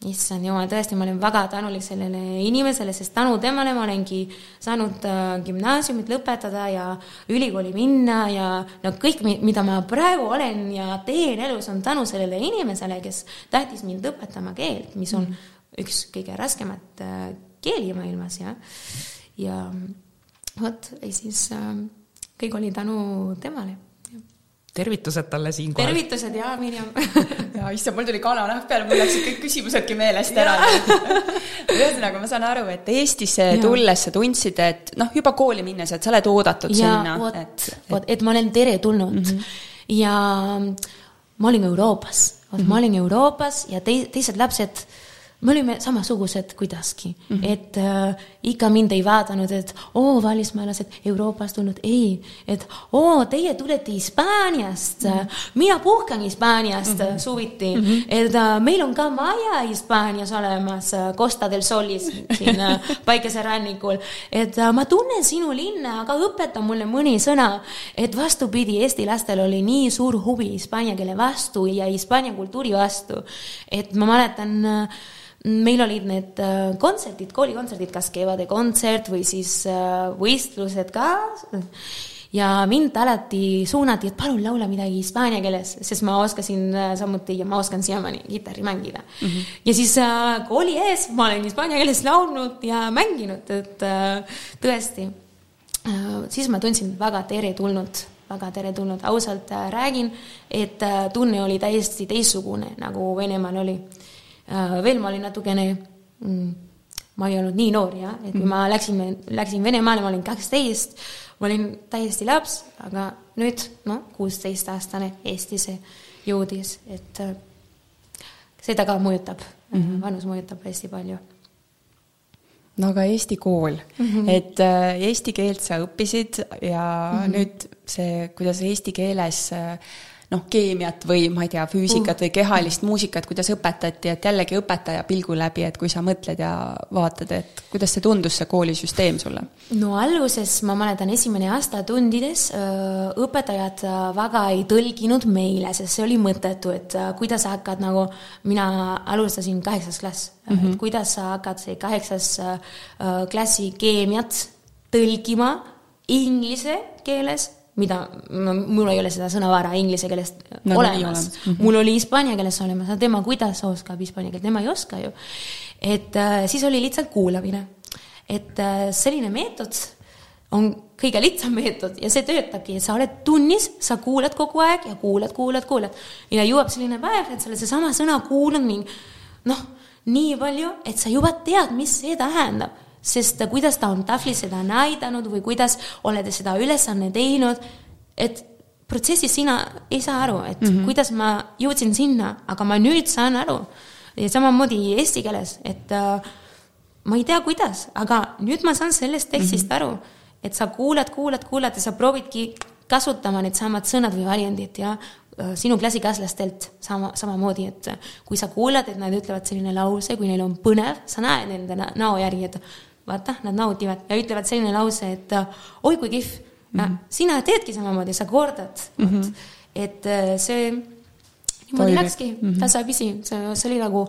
issand jumal, tõesti, ma olen väga tänulik sellele inimesele, sest tänu temale ma olengi saanud äh, gümnaasiumit lõpetada ja ülikooli minna ja no kõik, mida ma praegu olen ja teen elus, on tänu sellele inimesele, kes tahtis mind õpetama keelt, mis on mm. üks kõige raskemat äh, keeli maailmas ja, ja vot, siis äh, kõik oli tänu temale tervitused talle siinkohal. tervitused ja Mirjam ja issand, mul tuli kananahk peale, mul läksid kõik küsimusedki meelest ära. ühesõnaga, ma saan aru, et Eestisse ja. tulles sa tundsid, et noh, juba kooli minnes, et sa oled oodatud ja, sinna. vot, et, et... et ma olen teretulnud mm -hmm. ja ma olin Euroopas, vot mm -hmm. ma olin Euroopas ja tei-, teised lapsed me olime samasugused kuidagi mm, -hmm. et äh, ikka mind ei vaadanud, et oo, välismaalased Euroopast tulnud, ei, et oo, teie tulete Hispaaniast mm, -hmm. mina puhkan Hispaaniast mm -hmm. suviti mm, -hmm. et äh, meil on ka maja Hispaanias olemas äh, Costa del Solis siin äh, päikeserannikul, et äh, ma tunnen sinu linna, aga õpeta mulle mõni sõna, et vastupidi, Eesti lastel oli nii suur huvi hispaania keele vastu ja hispaania kultuuri vastu, et ma mäletan äh, meil olid need äh, kontserdid, koolikontserdid, kas kevade kontsert või siis äh, võistlused ka. ja mind alati suunati, et palun laula midagi hispaania keeles, sest ma oskasin äh, samuti ja ma oskan siiamaani kitarri mängida mm. -hmm. ja siis kooli ees ma olen hispaania keeles laulnud ja mänginud, et tõesti. siis ma tundsin väga teretulnud väga teretulnud, ausalt räägin, et tunne oli täiesti teistsugune, nagu Venemaal oli veel ma olin natukene mm, ma ei olnud nii noor jah, et kui ma mhm. läksin, läksin Venemaale, ma olin kaksteist, ma olin täiesti laps, aga nüüd noh, kuuseteistaastane Eestisse jõudis, et äh, seda ka mõjutab mm, -hmm. vanus mõjutab hästi palju. no aga Eesti kool mm, -hmm. et äh, eesti keelt sa õppisid ja mm -hmm. nüüd see, kuidas eesti keeles äh, noh, keemiat või ma ei tea, füüsikat uh. või kehalist muusikat, kuidas õpetati, et jällegi õpetaja pilgu läbi, et kui sa mõtled ja vaatad, et kuidas see tundus, see koolisüsteem sulle? no alguses ma mäletan, esimene aasta tundides õpetajad väga ei tõlginud meile, sest see oli mõttetu, et kuidas sa hakkad nagu, mina alustasin kaheksas klass mm, -hmm. et kuidas sa hakkad see kaheksas klassi keemiat tõlgima inglise keeles mida, mul ei ole seda sõnavara inglise keelest no, olemas mm. -hmm. mul oli hispaania keeles olemas, aga tema, kuidas oskab hispaania keelt, tema ei oska ju. et äh, siis oli lihtsalt kuulamine. et äh, selline meetod on kõige lihtsam meetod ja see töötabki, et sa oled tunnis, sa kuulad kogu aeg ja kuulad, kuulad, kuulad. ja jõuab selline päev, et sa oled seesama sõna kuulnud ning noh, nii palju, et sa juba tead, mis see tähendab sest kuidas ta on tahvlis seda näidanud või kuidas olete seda ülesanne teinud, et protsessis sina ei saa aru, et mm -hmm. kuidas ma jõudsin sinna, aga ma nüüd saan aru. ja samamoodi eesti keeles, et äh, ma ei tea, kuidas, aga nüüd ma saan sellest tekstist mm -hmm. aru, et sa kuulad, kuulad, kuulad ja sa proovidki kasutama need samad sõnad või väljendid ja Äh, sinu klassikaaslastelt sama, samamoodi, et kui sa kuulad, et nad ütlevad selline lause, kui neil on põnev, sa näed nende näo järgi, et vaata, nad nautivad ja ütlevad selline lause, et oi kui kihv mm. -hmm. sina teedki samamoodi, sa kordad mm, -hmm. et äh, see niimoodi läkski mm -hmm. tasapisi, see, see oli nagu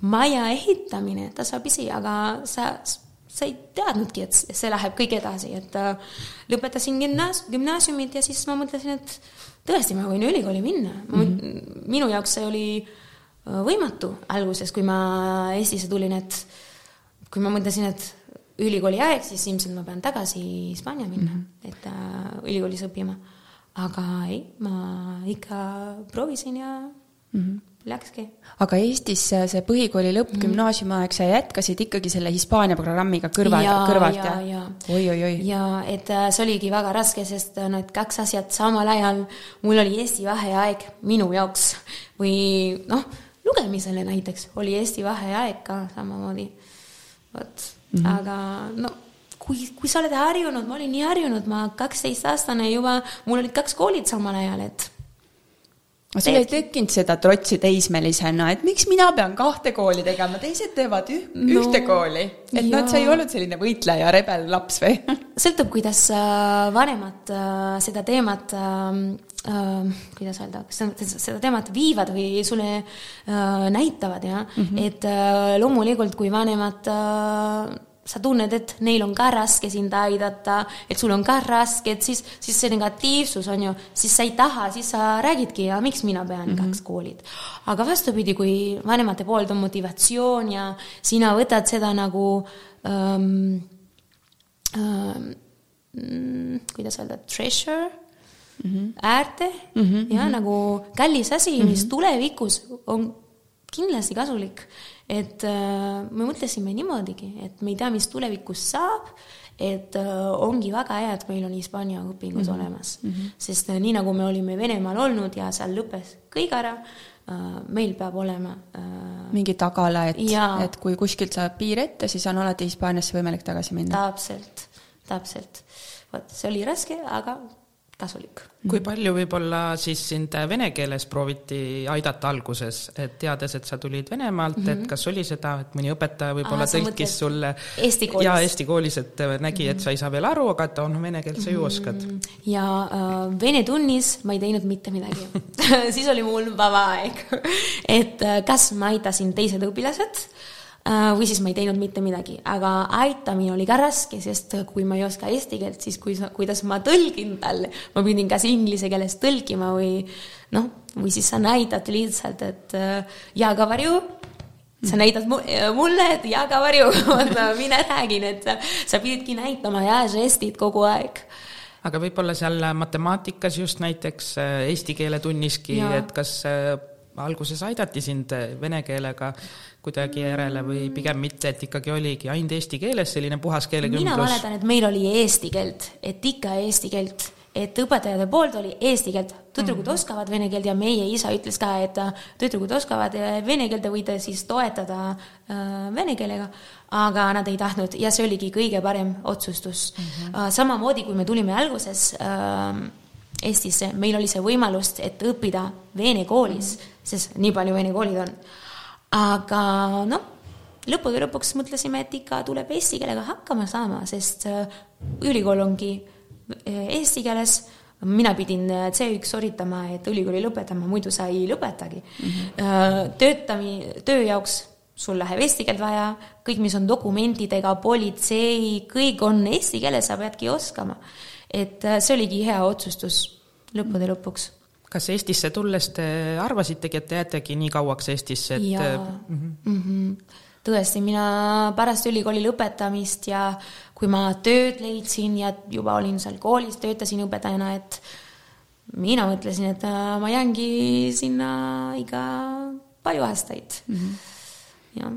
maja ehitamine tasapisi, aga sa, sa ei teadnudki, et see läheb kõik edasi, et äh, lõpetasin gümnaas-, gümnaasiumit ja siis ma mõtlesin, et tõesti, ma võin ülikooli minna mm. -hmm. minu jaoks see oli äh, võimatu alguses, kui ma Eestisse tulin, et kui ma mõtlesin, et ülikooli aeg, siis ilmselt ma pean tagasi Hispaania minna mm, -hmm. et äh, ülikoolis õppima. aga ei, ma ikka proovisin ja mm -hmm läkski. aga Eestis see põhikooli lõpp mm., gümnaasiumiaeg, sa jätkasid ikkagi selle Hispaania programmiga kõrval, kõrvalt ja, ja.? oi-oi-oi. ja et äh, see oligi väga raske, sest äh, need kaks asjat samal ajal, mul oli Eesti vaheaeg minu jaoks või noh, lugemisele näiteks oli Eesti vaheaeg ka samamoodi. vot mm, -hmm. aga no kui, kui sa oled harjunud, ma olin nii harjunud, ma kaksteistaastane juba, mul olid kaks koolid samal ajal, et sul ei tekkinud seda trotsi teismelisena, et miks mina pean kahte kooli tegema, teised teevad üh no, ühte kooli. et noh, et sa ei olnud selline võitleja, rebellaps või? sõltub, kuidas äh, vanemad äh, seda teemat äh, kuidas öelda, kas seda teemat viivad või sulle näitavad, jah mm. -hmm. et loomulikult, kui vanemad sa tunned, et neil on ka raske sind aidata, et sul on ka raske, et siis, siis see negatiivsus on ju, siis sa ei taha, siis sa räägidki ja miks mina pean mm -hmm. kaks koolid. aga vastupidi, kui vanemate poolt on motivatsioon ja sina võtad seda nagu ähm, ähm, kuidas öelda, treasure mm -hmm. äärde mm -hmm. ja nagu kallis asi mm, -hmm. mis mhm. tulevikus on kindlasti kasulik et äh, me mõtlesime niimoodigi, et me ei tea, mis tulevikus saab, et äh, ongi väga hea, et meil on Hispaania õpingud mm -hmm. olemas mm, -hmm. sest äh, nii nagu me olime Venemaal olnud ja seal lõppes kõik ära meil peab olema mingi tagala, et, et kui kuskilt saab piir ette, siis on alati Hispaaniasse võimalik tagasi minna. täpselt, täpselt. vot see oli raske, aga kasulik. kui palju võib-olla siis sind vene keeles prooviti aidata alguses, et teades, et sa tulid Venemaalt mm, -hmm. et mhm. kas oli seda, et mõni õpetaja võib-olla tõlkis sulle Eesti koolis. jaa, Eesti koolis, et nägi, et sa ei saa veel aru, aga et noh, vene keelt sa ju oskad. Mhm. ja äh, vene tunnis ma ei teinud mitte midagi siis oli mul vaba aeg et äh, kas ma aitasin teised õpilased Äh, Äh, või siis ma ei teinud mitte midagi, aga aitamine oli ka raske, sest kui ma ei oska eesti keelt, siis kui, kuidas ma tõlgin talle, ma pidin kas inglise keeles tõlkima või noh, või siis sa näitad lihtsalt, et äh, ja kavarju, sa mm. näitad äh, mulle, et ja kavarju, mina räägin, et sa pididki näitama ja žestid kogu aeg. Aga võib-olla seal matemaatikas just näiteks eesti keele tunniski, et kas alguses aidati sind vene keelega kuidagi järele või pigem mitte, et ikkagi oligi ainult eesti keeles selline puhas keelekümblus? mina mäletan, et meil oli eesti keelt, et ikka eesti keelt, et õpetajate poolt oli eesti keelt, tüdrukud mm oskavad vene keelt ja meie isa ütles ka, et äh, tüdrukud oskavad äh, vene keelt, te võite siis toetada vene keelega, aga nad ei tahtnud ja see oligi kõige parem otsustus mm. -hmm. Samamoodi, kui me tulime alguses uh, Eestisse, meil oli see võimalus, et õppida vene koolis mm, -hmm. Sest nii palju vene koolid on aga noh, lõppude lõpuks mõtlesime, et ikka tuleb eesti keelega hakkama saama, sest äh, ülikool ongi äh, eesti keeles, mina pidin äh, C1 sooritama, et ülikooli lõpetama, muidu sa ei lõpetagi mm. -hmm. töötami-, töö jaoks sul läheb eesti keelt vaja, kõik, mis on dokumentidega, politsei, kõik on eesti keeles, sa peadki oskama. et see oligi hea otsustus lõppude lõpuks kas Eestisse tulles te arvasitegi, et te jäätegi nii kauaks Eestisse, et jaa mm, -hmm. Mm -hmm. tõesti, mina pärast ülikooli lõpetamist ja kui ma tööd leidsin ja juba olin seal koolis, töötasin õpetajana, et mina mõtlesin, et äh, ma jäängi sinna ikka palju aastaid mm. -hmm. jah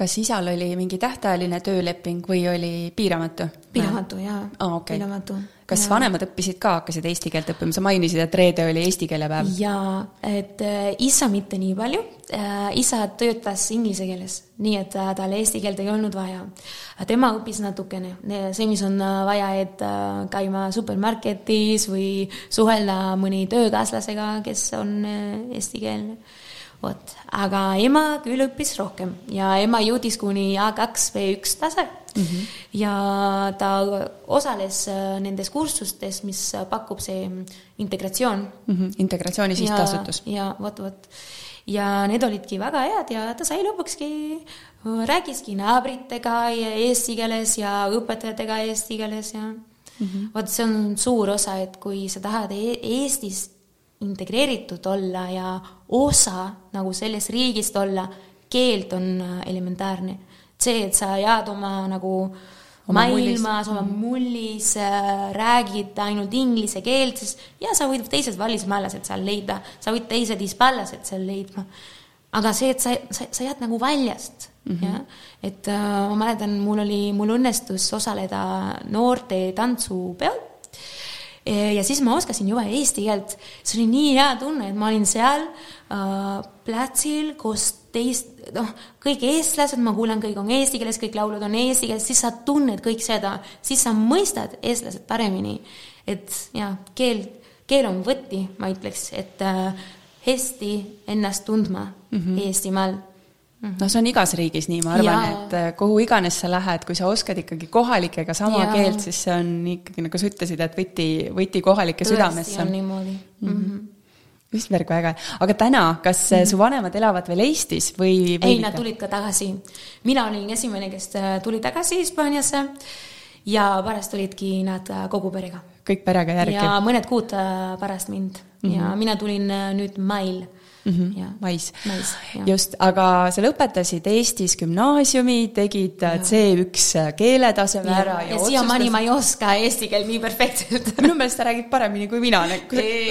kas isal oli mingi tähtajaline tööleping või oli piiramatu? piiramatu jaa oh,, okay. piiramatu kas ja. vanemad õppisid ka, hakkasid eesti keelt õppima, sa mainisid, et reede oli eesti keele päev. jaa, et äh, isa mitte nii palju äh,, isa töötas inglise keeles, nii et äh, tal eesti keelt ei olnud vaja. tema õppis natukene, see, mis on vaja, et käima supermarketis või suhelda mõni töökaaslasega, kes on eestikeelne vot, aga ema küll õppis rohkem ja ema jõudis kuni A2, B1 tase mm. -hmm. ja ta osales äh, nendes kursustes, mis pakub see integratsioon mm. -hmm. integratsiooni sihtasutus. ja vot, vot. ja need olidki väga head ja ta sai lõpukski, rääkiski naabritega eesti keeles ja õpetajatega eesti keeles ja mm -hmm. vot see on suur osa, et kui sa tahad e Eestis integreeritud olla ja osa nagu sellest riigist olla, keeld on äh, elementaarne. See, et sa jääd oma nagu oma maailmas, oma mhm. mullis äh,, räägid ainult inglise keelt, siis ja sa võid teised välismaalased seal leida, sa võid teised hispaanlased seal leidma. aga see, et sa, sa, sa jääd nagu väljast mm, -hmm. jah. et äh, ma mäletan, mul oli, mul õnnestus osaleda noorte tantsupeol ja siis ma oskasin juba eesti keelt. see oli nii hea tunne, et ma olin seal äh, platsil koos teist, noh, kõik eestlased, ma kuulen, kõik on eesti keeles, kõik laulud on eesti keeles, siis sa tunned kõik seda, siis sa mõistad eestlased paremini. et jah, keel, keel on võti, ma ütleks, et äh, hästi ennast tundma mm -hmm. Eestimaal no see on igas riigis nii, ma arvan, et äh, kuhu iganes sa lähed, kui sa oskad ikkagi kohalikega sama ja. keelt, siis see on ikkagi, nagu sa ütlesid, et võti, võti kohalike südamesse. on niimoodi mm. -hmm Üsberg, väga hea. aga täna, kas mm -hmm. su vanemad elavad veel Eestis või, või? ei, nad tulid ka tagasi. mina olin esimene, kes äh, tuli tagasi Hispaaniasse ja pärast tulidki nad kogu perega. kõik perega järgi? ja mõned kuud pärast mind mm -hmm. ja mina tulin nüüd mail mm. -hmm. mais, mais, just, aga sa lõpetasid Eestis gümnaasiumi, tegid äh, C1 keeletaseme ära ja, ja siiamaani ma ei oska eesti keelt nii perfektselt minu meelest sa räägid paremini kui mina,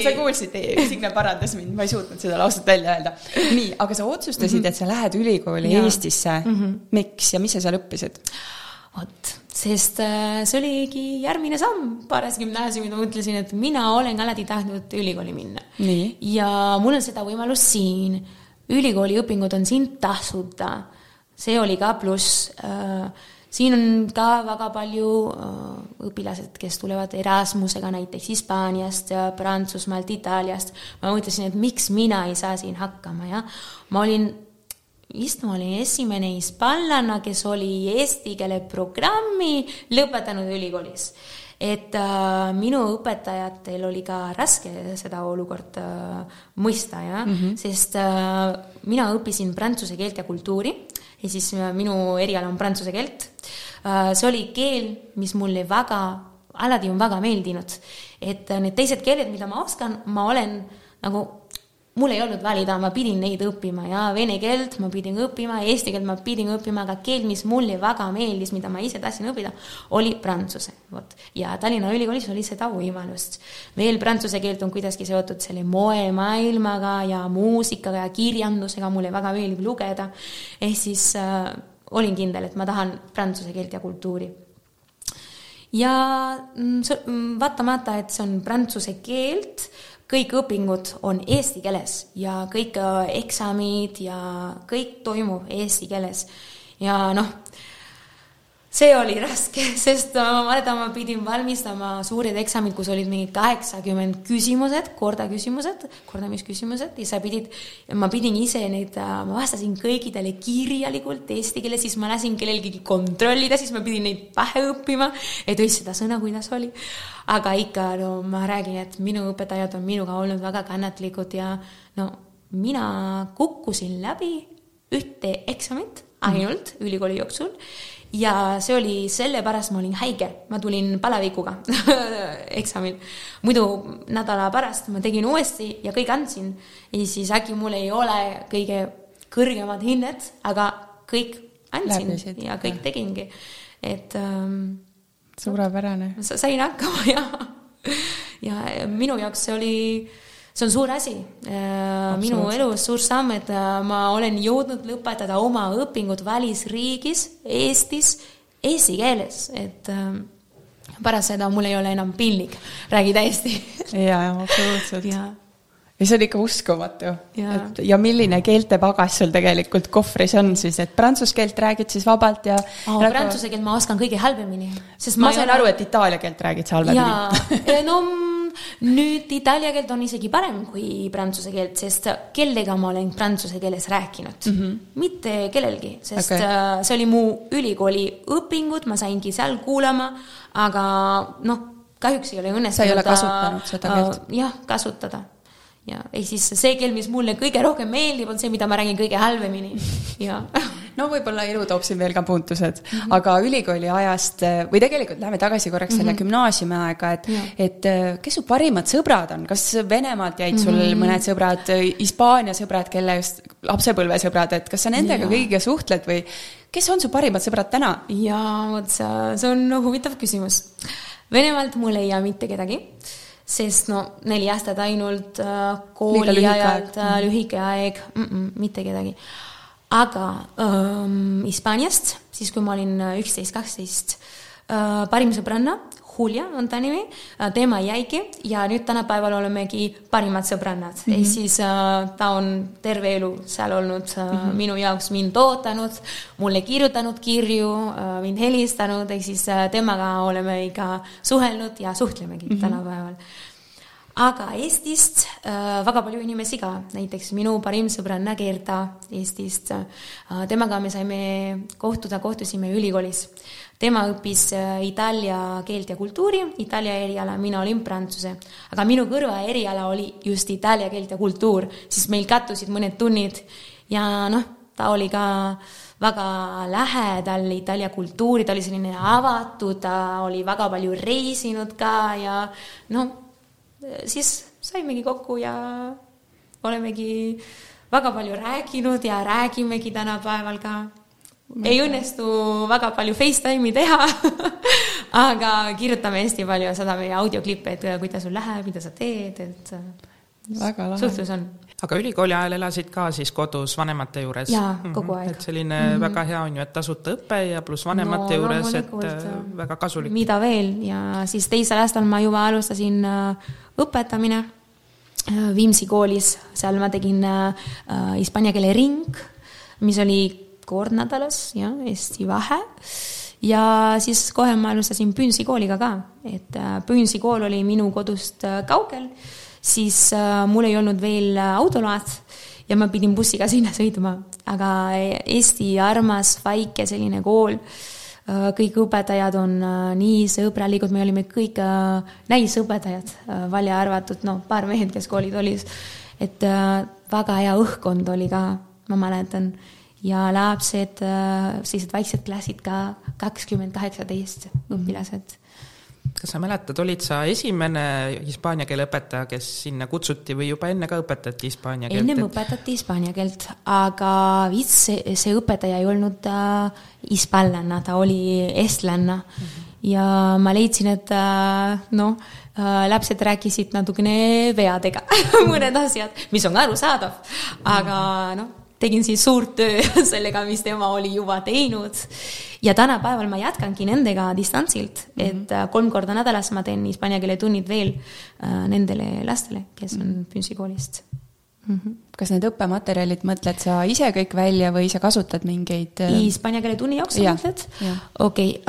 sa kuulsid, Signe parandas mind, ma ei suutnud seda lauset välja öelda. nii, aga sa otsustasid mm, -hmm. et sa lähed ülikooli ja. Eestisse mm. -hmm. miks ja mis sa seal õppisid? vot, sest äh, see oligi järgmine samm pärast gümnaasiumi, ma mõtlesin, et mina olen alati tahtnud ülikooli minna. ja mul on seda võimalust siin. ülikooli õpingud on siin tasuta. see oli ka pluss. Äh, siin on ka väga palju äh, õpilased, kes tulevad Erasmusega näiteks Hispaaniast, Prantsusmaalt, Itaaliast. ma mõtlesin, et miks mina ei saa siin hakkama, jah. ma olin vist ma olin esimene hispaanlane, kes oli eesti keele programmi lõpetanud ülikoolis. et äh, minu õpetajatel oli ka raske seda olukorda äh, mõista, jah mm, -hmm. sest äh, mina õppisin prantsuse keelt ja kultuuri ja siis äh, minu eriala on prantsuse keelt äh,. see oli keel, mis mulle väga, alati on väga meeldinud, et äh, need teised keeled, mida ma oskan, ma olen nagu mul ei olnud valida, ma pidin neid õppima ja vene keelt ma pidin õppima, eesti keelt ma pidin õppima, aga keel, mis mulle väga meeldis, mida ma ise tahtsin õppida, oli prantsuse, vot. ja Tallinna Ülikoolis oli seda võimalust. veel prantsuse keelt on kuidagi seotud selle moemaailmaga ja muusikaga ja kirjandusega, mulle väga meeldib lugeda. ehk siis äh, olin kindel, et ma tahan prantsuse keelt ja kultuuri ja mm, mm, vaatamata, et see on prantsuse keelt, kõik õpingud on eesti keeles ja kõik äh, eksamid ja kõik toimub eesti keeles. ja noh, see oli raske, sest ma mäletan, ma pidin valmistama suured eksamid, kus olid mingid kaheksakümmend küsimused, kordaküsimused, kordamisküsimused ja sa pidid, ma pidin ise neid, ma vastasin kõikidele kirjalikult eesti keeles, siis ma lasin kellelgi kontrollida, siis ma pidin neid pähe õppima, et õis seda sõna, kuidas oli. aga ikka, no ma räägin, et minu õpetajad on minuga olnud väga kannatlikud ja no mina kukkusin läbi ühte eksamit ainult mm. ülikooli jooksul ja see oli sellepärast, ma olin haige, ma tulin palavikuga eksamil. muidu nädala pärast ma tegin uuesti ja kõik andsin ja siis äkki mul ei ole kõige kõrgemad hinned, aga kõik andsin Läbisid, ja kõik tegingi, et ähm,. suurepärane. sain hakkama ja, ja minu jaoks see oli see on suur asi. Äh, minu elus suur samm, et äh, ma olen jõudnud lõpetada oma õpingud välisriigis, Eestis, eesti keeles, et äh, pärast seda mul ei ole enam piinlik räägida eesti. jaa, absoluutselt. ja see on ikka uskumatu. et ja milline keeltepagas sul tegelikult kohvris on siis, et prantsuse keelt räägid siis vabalt ja oh,? Prantsuse keelt ma oskan kõige halvemini. ma sain ole... aru, et itaalia keelt räägid sa halvemini. no nüüd itaalia keelt on isegi parem kui prantsuse keelt, sest kellega ma olen prantsuse keeles rääkinud mm, -hmm. mitte kellelgi, sest okay. Äh, see oli mu ülikooli õpingud, ma saingi seal kuulama, aga noh, kahjuks ei ole õnnestunud. sa ei ole kasutanud seda keelt uh,? jah, kasutada ja ehk siis see keel, mis mulle kõige rohkem meeldib, on see, mida ma räägin kõige halvemini ja no võib-olla elu toob siin veel ka puutused mm, -hmm. aga ülikooli ajast või tegelikult läheme tagasi korraks mm -hmm. selle mhm. gümnaasiumi aega, et, et äh, kes su parimad sõbrad on, kas Venemaalt jäid sul mm -hmm. mõned sõbrad, Hispaania sõbrad, kellest, lapsepõlvesõbrad, et kas sa nendega ja. kõigiga suhtled või kes on su parimad sõbrad täna? jaa, vot see, on huvitav küsimus. Venemaalt mul ei jää mitte kedagi sest no neli aastat ainult äh, kooli ajalt äh,, lühike aeg mm, -mm, mitte kedagi. Aga ähm, Hispaaniast, siis kui ma olin äh, üksteist, kaksteist äh,, parim sõbranna Julia on ta nimi, tema jäigi ja nüüd tänapäeval olemegi parimad sõbrannad mm, -hmm. ehk siis äh, ta on terve elu seal olnud äh, mm -hmm. minu jaoks mind ootanud, mulle kirjutanud kirju äh,, mind helistanud, ehk siis äh, temaga oleme ikka suhelnud ja suhtlemegi mm -hmm. tänapäeval aga Eestist äh, väga palju inimesi ka, näiteks minu parim sõbranna Gerda Eestist. Äh,. temaga me saime kohtuda, kohtusime ülikoolis. Tema õppis äh, itaalia keelt ja kultuuri, itaalia eriala, mina olin prantsuse. aga minu kõrva eriala oli just itaalia keelt ja kultuur, siis meil kattusid mõned tunnid. Ja noh, ta oli ka väga lähedal Itaalia kultuuri, ta oli selline avatud, ta oli väga palju reisinud ka ja no siis saimegi kokku ja olemegi väga palju rääkinud ja räägimegi tänapäeval ka ei õnnestu väga palju Facetime'i teha aga kirjutame hästi palju ja saadame audioklippe, et kuidas sul läheb, mida sa teed, et väga lahe. suhtlus on. Aga ülikooli ajal elasid ka siis kodus vanemate juures? jaa, kogu aeg. et selline mm -hmm. väga hea on ju, et tasuta õpe ja pluss vanemate no, juures, et väga kasulik. mida veel ja siis teisel aastal ma juba alustasin äh, õpetamine äh, Viimsi koolis, seal ma tegin äh, hispaania keele ring, mis oli kord nädalas, jah, hästi vähe. ja siis kohe ma alustasin Püünsi kooliga ka, et äh, Püünsi kool oli minu kodust äh, kaugel, siis äh, mul ei olnud veel autoload ja ma pidin bussiga sinna sõitma, aga Eesti armas, väike selline kool kõik õpetajad on nii sõbralikud, me olime kõik näisõpetajad, välja arvatud noh, paar mehed, kes koolid olid. et väga hea õhkkond oli ka, ma mäletan ja lapsed, äh, sellised väiksed klassid ka, kakskümmend kaheksateist õpilased. Kas sa mäletad, olid sa esimene hispaania keele õpetaja, kes sinna kutsuti või juba enne ka õpetati hispaania keelt? ennem õpetati hispaania keelt, aga vist see, see õpetaja ei olnud äh, hispaanlanna, ta oli eestlanna mm. -hmm. ja ma leidsin, et äh, noh äh,, lapsed rääkisid natukene veadega mõned asjad, mis on arusaadav, aga noh tegin siis suurt töö sellega, mis tema oli juba teinud. ja tänapäeval ma jätkangi nendega distantsilt -hmm. et äh, kolm korda nädalas ma teen hispaania keele tunnid veel äh, nendele lastele, kes on mhm. Pünsikoolist mm. -hmm. kas need õppematerjalid mõtled sa ise kõik välja või sa kasutad mingeid? Äh, hispaania keele tunni jaoks sa mõtled? okei,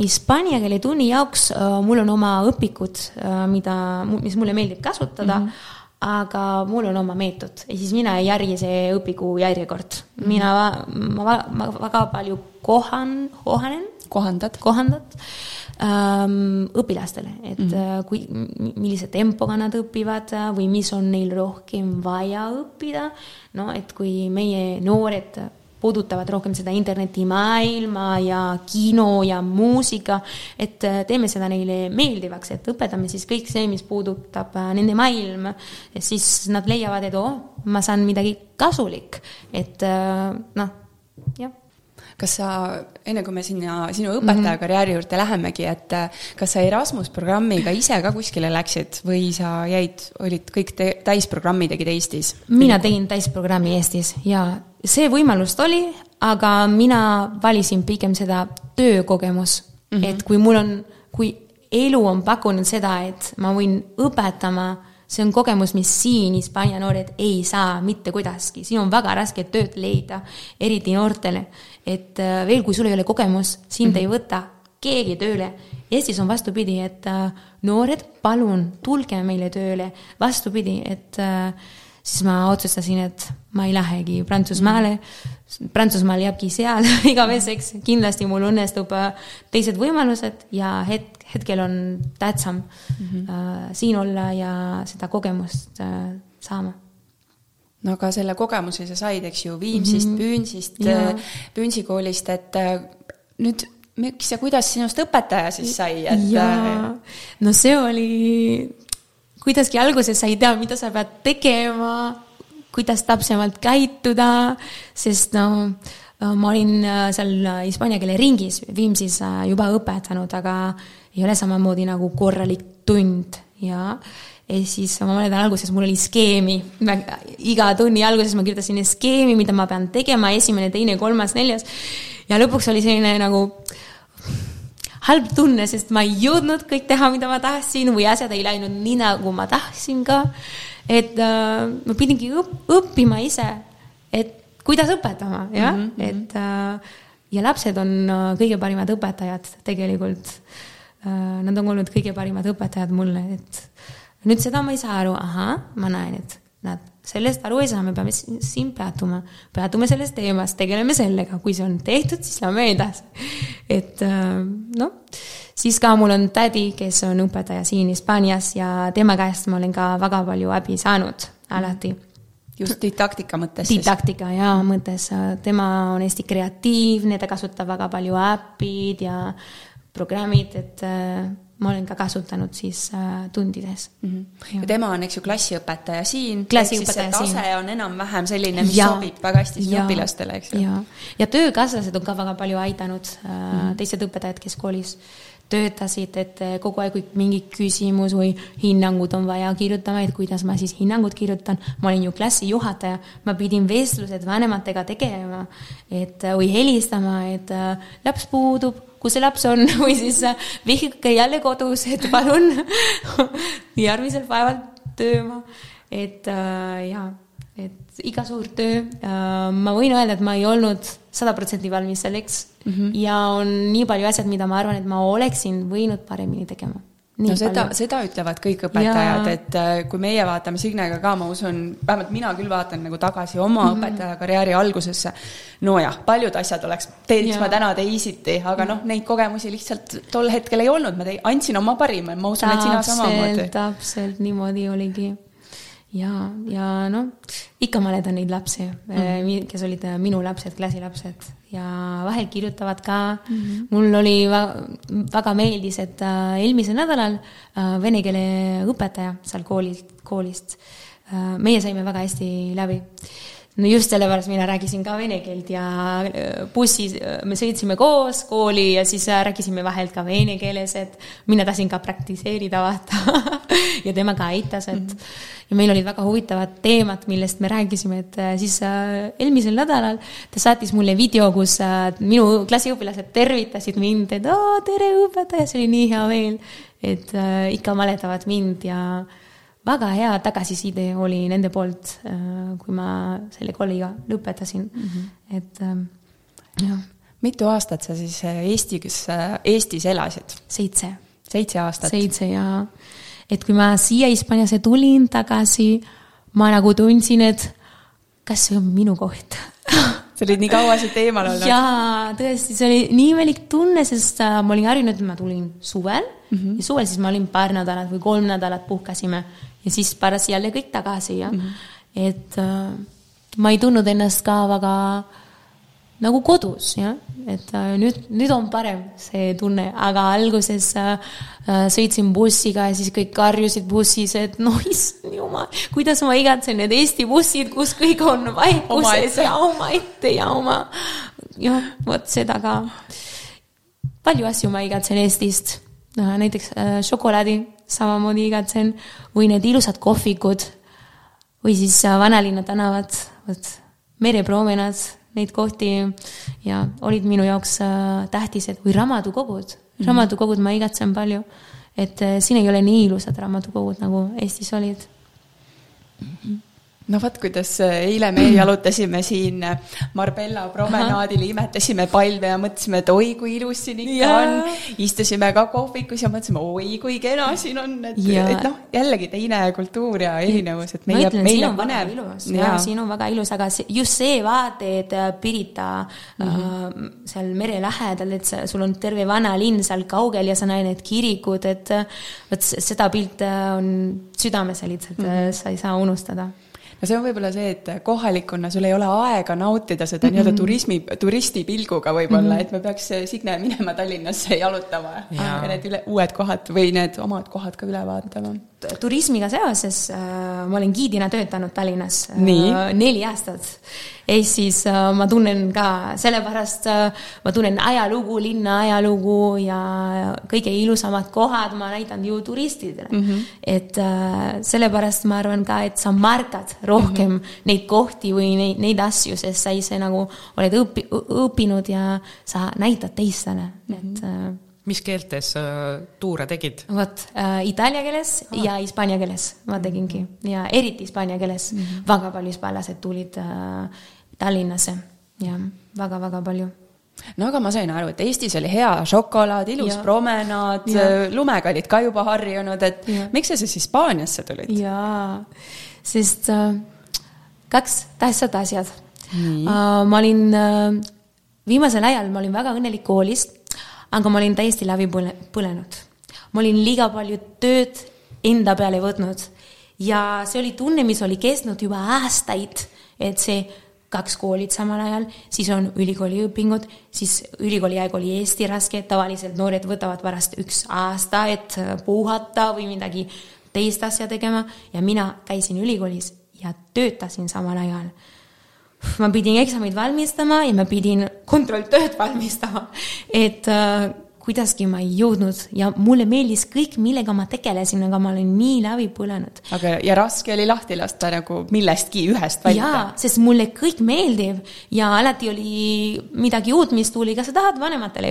hispaania keele tunni jaoks uh, mul on oma õpikud uh,, mida, mis mulle meeldib kasutada mm. -hmm aga mul on oma meetod ja siis mina ei järgi see õpiku järjekord mina, ma, ma väga palju kohan, kohanen. kohandad. kohandad ähm, õpilastele, et mm kui, millise tempoga nad õpivad või mis on neil rohkem vaja õppida. no et kui meie noored puudutavad rohkem seda internetimaailma ja kino ja muusika, et äh, teeme seda neile meeldivaks, et õpetame siis kõik see, mis puudutab äh, nende maailma, siis nad leiavad, et oo oh,, ma saan midagi kasulik, et äh, noh, jah kas sa, enne kui me sinna sinu õpetajakarjääri mhm. juurde lähemegi, et kas sa Erasmus programmiga ise ka kuskile läksid või sa jäid, olid kõik täisprogrammi tegid Eestis? mina tegin täisprogrammi Eestis ja see võimalust oli, aga mina valisin pigem seda töökogemus mm, -hmm. et kui mul on, kui elu on pakkunud seda, et ma võin õpetama, see on kogemus, mis siin Hispaania noored ei saa mitte kuidagi, siin on väga raske tööd leida, eriti noortele. et äh, veel, kui sul ei ole kogemus, sind mm -hmm. ei võta keegi tööle. Eestis on vastupidi, et äh, noored, palun tulge meile tööle, vastupidi, et äh, siis ma otsustasin, et ma ei lähegi Prantsusmaale. Prantsusmaal jääbki seal igaveseks, kindlasti mul õnnestub äh, teised võimalused ja hetk, hetkel on tähtsam mm -hmm. siin olla ja seda kogemust äh, saama no aga selle kogemuse sa said, eks ju, Viimsist mm, -hmm. Püünsist, äh, Püünsi et äh, nüüd miks ja kuidas sinust õpetaja siis sai, et? no see oli kuidagi alguses sa ei tea, mida sa pead tegema, kuidas täpsemalt käituda, sest no ma olin äh, seal äh, hispaania keele ringis Viimsis äh, juba õpetanud, aga ei ole samamoodi nagu korralik tund ja ja siis ma mäletan alguses mul oli skeemi, iga tunni alguses ma kirjutasin skeemi, mida ma pean tegema, esimene, teine, kolmas, neljas. ja lõpuks oli selline nagu halb tunne, sest ma ei jõudnud kõik teha, mida ma tahtsin või asjad ei läinud nii, nagu ma tahtsin ka. et äh, ma pidingi õpp, õppima ise, et kuidas õpetama, jah mm, -hmm. et äh, ja lapsed on äh, kõige parimad õpetajad tegelikult äh,. Nad on olnud kõige parimad õpetajad mulle, et nüüd seda ma ei saa aru, ahah, ma näen, et nad sellest aru ei saa, me peame siin peatuma, peatume selles teemas, tegeleme sellega, kui see on tehtud, siis lähme edasi. et äh, noh, siis ka mul on tädi, kes on õpetaja siin Hispaanias ja tema käest ma olen ka väga palju abi saanud alati. just didaktika mõttes didaktika jaa, mõttes, tema on hästi kreatiivne, ta kasutab väga palju äpid ja programmid, et äh, ma olen ka kasutanud siis äh, tundides mm. -hmm. ja tema on, eks ju, klassiõpetaja siin. klassiõpetaja siin. tase on enam-vähem selline, mis ja, sobib väga hästi sinu õpilastele, eks ju. ja, ja töökaaslased on ka väga palju aidanud äh, mm, -hmm. teised õpetajad, kes koolis töötasid, et äh, kogu aeg, kui mingi küsimus või hinnangud on vaja kirjutama, et kuidas ma siis hinnangut kirjutan. ma olin ju klassijuhataja, ma pidin vestlused vanematega tegema, et äh, või helistama, et äh, laps puudub kus see laps on või siis vihke jälle kodus, et palun järgmisel päeval tööma. et äh, jaa, et iga suur töö äh,, ma võin öelda, et ma ei olnud sada protsenti valmis selleks. Mm -hmm. ja on nii palju asjad, mida ma arvan, et ma oleksin võinud paremini tegema. Nii no seda, seda ütlevad kõik õpetajad, et äh, kui meie vaatame Signega ka, ma usun, vähemalt mina küll vaatan nagu tagasi oma mm -hmm. õpetajakarjääri algusesse. nojah, paljud asjad oleks, teeks ma täna teisiti, aga noh, neid kogemusi lihtsalt tol hetkel ei olnud, ma tei-, andsin oma parima, ma usun, et sina samamoodi. täpselt, niimoodi oligi ja, ja noh, ikka mäletan neid lapsi mm, kes olid äh, minu lapsed, klassilapsed ja vahel kirjutavad ka mm. -hmm. mul oli väga meeldis, et äh, eelmisel nädalal vene keele õpetaja seal koolilt, koolist, meie saime väga hästi läbi no just sellepärast mina rääkisin ka vene keelt ja äh, bussis äh, me sõitsime koos kooli ja siis äh, rääkisime vahel ka vene keeles, et mina tahtsin ka praktiseerida, vaata ja tema ka aitas, et mm -hmm. ja meil olid väga huvitavad teemad, millest me rääkisime, et siis eelmisel nädalal ta saatis mulle video, kus minu klassiõpilased tervitasid mind, et oo, tere õpetaja, see oli nii hea meel, et ikka mäletavad mind ja väga hea tagasiside oli nende poolt, äh, kui ma selle kooliga lõpetasin mm, -hmm. et ähm, jah. mitu aastat sa siis äh, Eestis, äh, Eestis elasid? seitse. seitse aastat? seitse jaa. et kui ma siia Hispaaniasse tulin tagasi, ma nagu tundsin, et kas see on minu koht sa olid nii kaua siit eemal olnud? jaa, tõesti, see oli nii imelik tunne, sest ma olin harjunud, et ma tulin suvel mm -hmm. ja suvel siis ma olin paar nädalat või kolm nädalat puhkasime ja siis pärast jälle kõik tagasi ja mm -hmm. et äh, ma ei tundnud ennast ka väga nagu kodus, jah, et äh, nüüd, nüüd on parem see tunne, aga alguses äh, äh, sõitsin bussiga ja siis kõik karjusid bussis, et no issand jumal, kuidas ma igatsen need Eesti bussid, kus kõik on vaikuses ja omaette ja oma, jah, vot seda ka. palju asju ma igatsen Eestist, näiteks äh, šokolaadi samamoodi igatsen, või need ilusad kohvikud või siis äh, vanalinna tänavad, vot merepromenad, neid kohti ja olid minu jaoks äh, tähtised või raamatukogud mm, -hmm. raamatukogud ma igatsen palju, et äh, siin ei ole nii ilusad raamatukogud, nagu Eestis olid mm. -hmm no vot, kuidas äh, eile me jalutasime siin äh, Marbella promenaadil, imetasime palve ja mõtlesime, et oi, kui ilus siin ikka ja. on. istusime ka kohvikus ja mõtlesime, oi, kui kena siin on, et, et noh, jällegi teine kultuur ja erinevus, et meie, meil on põnev. ja siin on väga ilus, aga just see vaade, et äh, Pirita mm -hmm. äh, seal mere lähedal, et sa, sul on terve vanalinn seal kaugel ja sa näed need kirikud, et vot seda pilte on südamesse lihtsalt mm, -hmm. sa ei saa unustada no see on võib-olla see, et kohalikuna sul ei ole aega nautida seda mm -hmm. nii-öelda turismi, turistipilguga võib-olla mm, -hmm. et me peaks, Signe, minema Tallinnasse jalutama ja, ja need üle, uued kohad või need omad kohad ka üle vaatama. Turismiga seoses äh, ma olen giidina töötanud Tallinnas äh, neli aastat ehk siis äh, ma tunnen ka, sellepärast ma tunnen ajalugu, linna ajalugu ja kõige ilusamad kohad ma näitan ju turistidele mm. -hmm. et sellepärast ma arvan ka, et sa märkad rohkem mm -hmm. neid kohti või neid, neid asju, sest sa ise nagu oled õpi-, õppinud ja sa näitad teistele mm, -hmm. et mis keeltes sa tuure tegid? vot äh, itaalia keeles ah. ja hispaania keeles ma tegingi ja eriti hispaania keeles mm -hmm. väga palju hispaanlased tulid äh, Tallinnasse ja väga-väga palju no aga ma sain aru, et Eestis oli hea šokolaad, ilus ja. promenaad, lumega olid ka juba harjunud, et ja. miks sa siis Hispaaniasse tulid? jaa, sest äh, kaks tähtsat asjad. Uh, ma olin uh, viimasel ajal, ma olin väga õnnelik koolis aga ma olin täiesti läbi põle, põlenud. ma olin liiga palju tööd enda peale võtnud. Ja see oli tunne, mis oli kestnud juba aastaid, et see kaks koolit samal ajal, siis on ülikooli õpingud, siis ülikooli aeg oli Eesti raske, tavaliselt noored võtavad pärast üks aasta, et puhata või midagi teist asja tegema. Ja mina käisin ülikoolis ja töötasin samal ajal ma pidin eksameid valmistama ja ma pidin kontrolltööd valmistama, et äh, kuidagi ma ei jõudnud ja mulle meeldis kõik, millega ma tegelesin, aga ma olin nii läbi põlenud. aga, ja raske oli lahti lasta nagu millestki ühest valida? jaa, sest mulle kõik meeldib ja alati oli midagi uut, mis tuli, kas sa tahad vanematele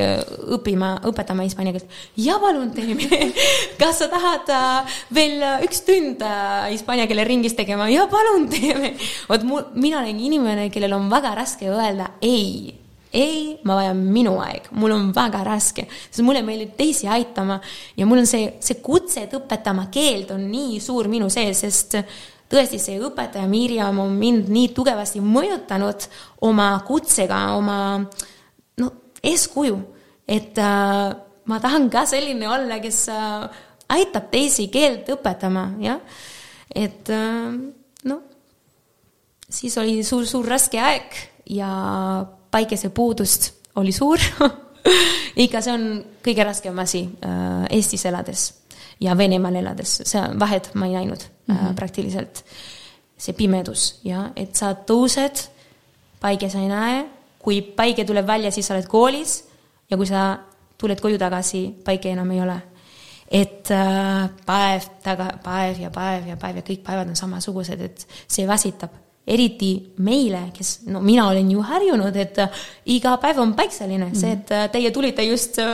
õppima, õpetama hispaania keelt? jaa, palun teeme kas sa tahad äh, veel üks tund äh, hispaania keele ringis tegema? jaa, palun teeme. vot mu, mina olen inimene, kellel on väga raske öelda ei ei, ma vajan minu aeg, mul on väga raske, sest mulle meeldib teisi aitama ja mul on see, see kutse, et õpetama keelt on nii suur minu sees, sest tõesti, see õpetaja Mirjam on mind nii tugevasti mõjutanud oma kutsega, oma no eeskuju, et äh, ma tahan ka selline olla, kes äh, aitab teisi keelt õpetama, jah. et äh, noh, siis oli suur-suur raske aeg ja päikesepuudust oli suur. Ikka see on kõige raskem asi äh, Eestis elades ja Venemaal elades, see vahet ma ei näinud mm -hmm. praktiliselt. see pimedus ja et sa tõused, päike sa ei näe, kui päike tuleb välja, siis sa oled koolis ja kui sa tuled koju tagasi, päike enam ei ole. Et äh, päev taga, päev ja päev ja päev ja kõik päevad on samasugused, et see väsitab eriti meile, kes, no mina olen ju harjunud, et äh, iga päev on päikseline mm., see, et äh, teie tulite just äh,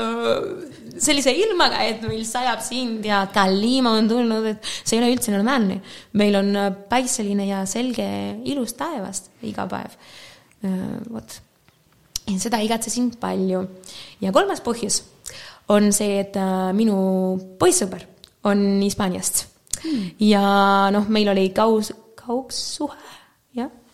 sellise ilmaga, et meil sajab sind ja Kalima on tulnud, et see ei ole üldse normaalne. meil on päikseline ja selge ilus taevast iga päev. vot, seda igatsesin palju. ja kolmas põhjus on see, et minu poissõber on Hispaaniast mm. ja noh, meil oli kaus, kaugsuhe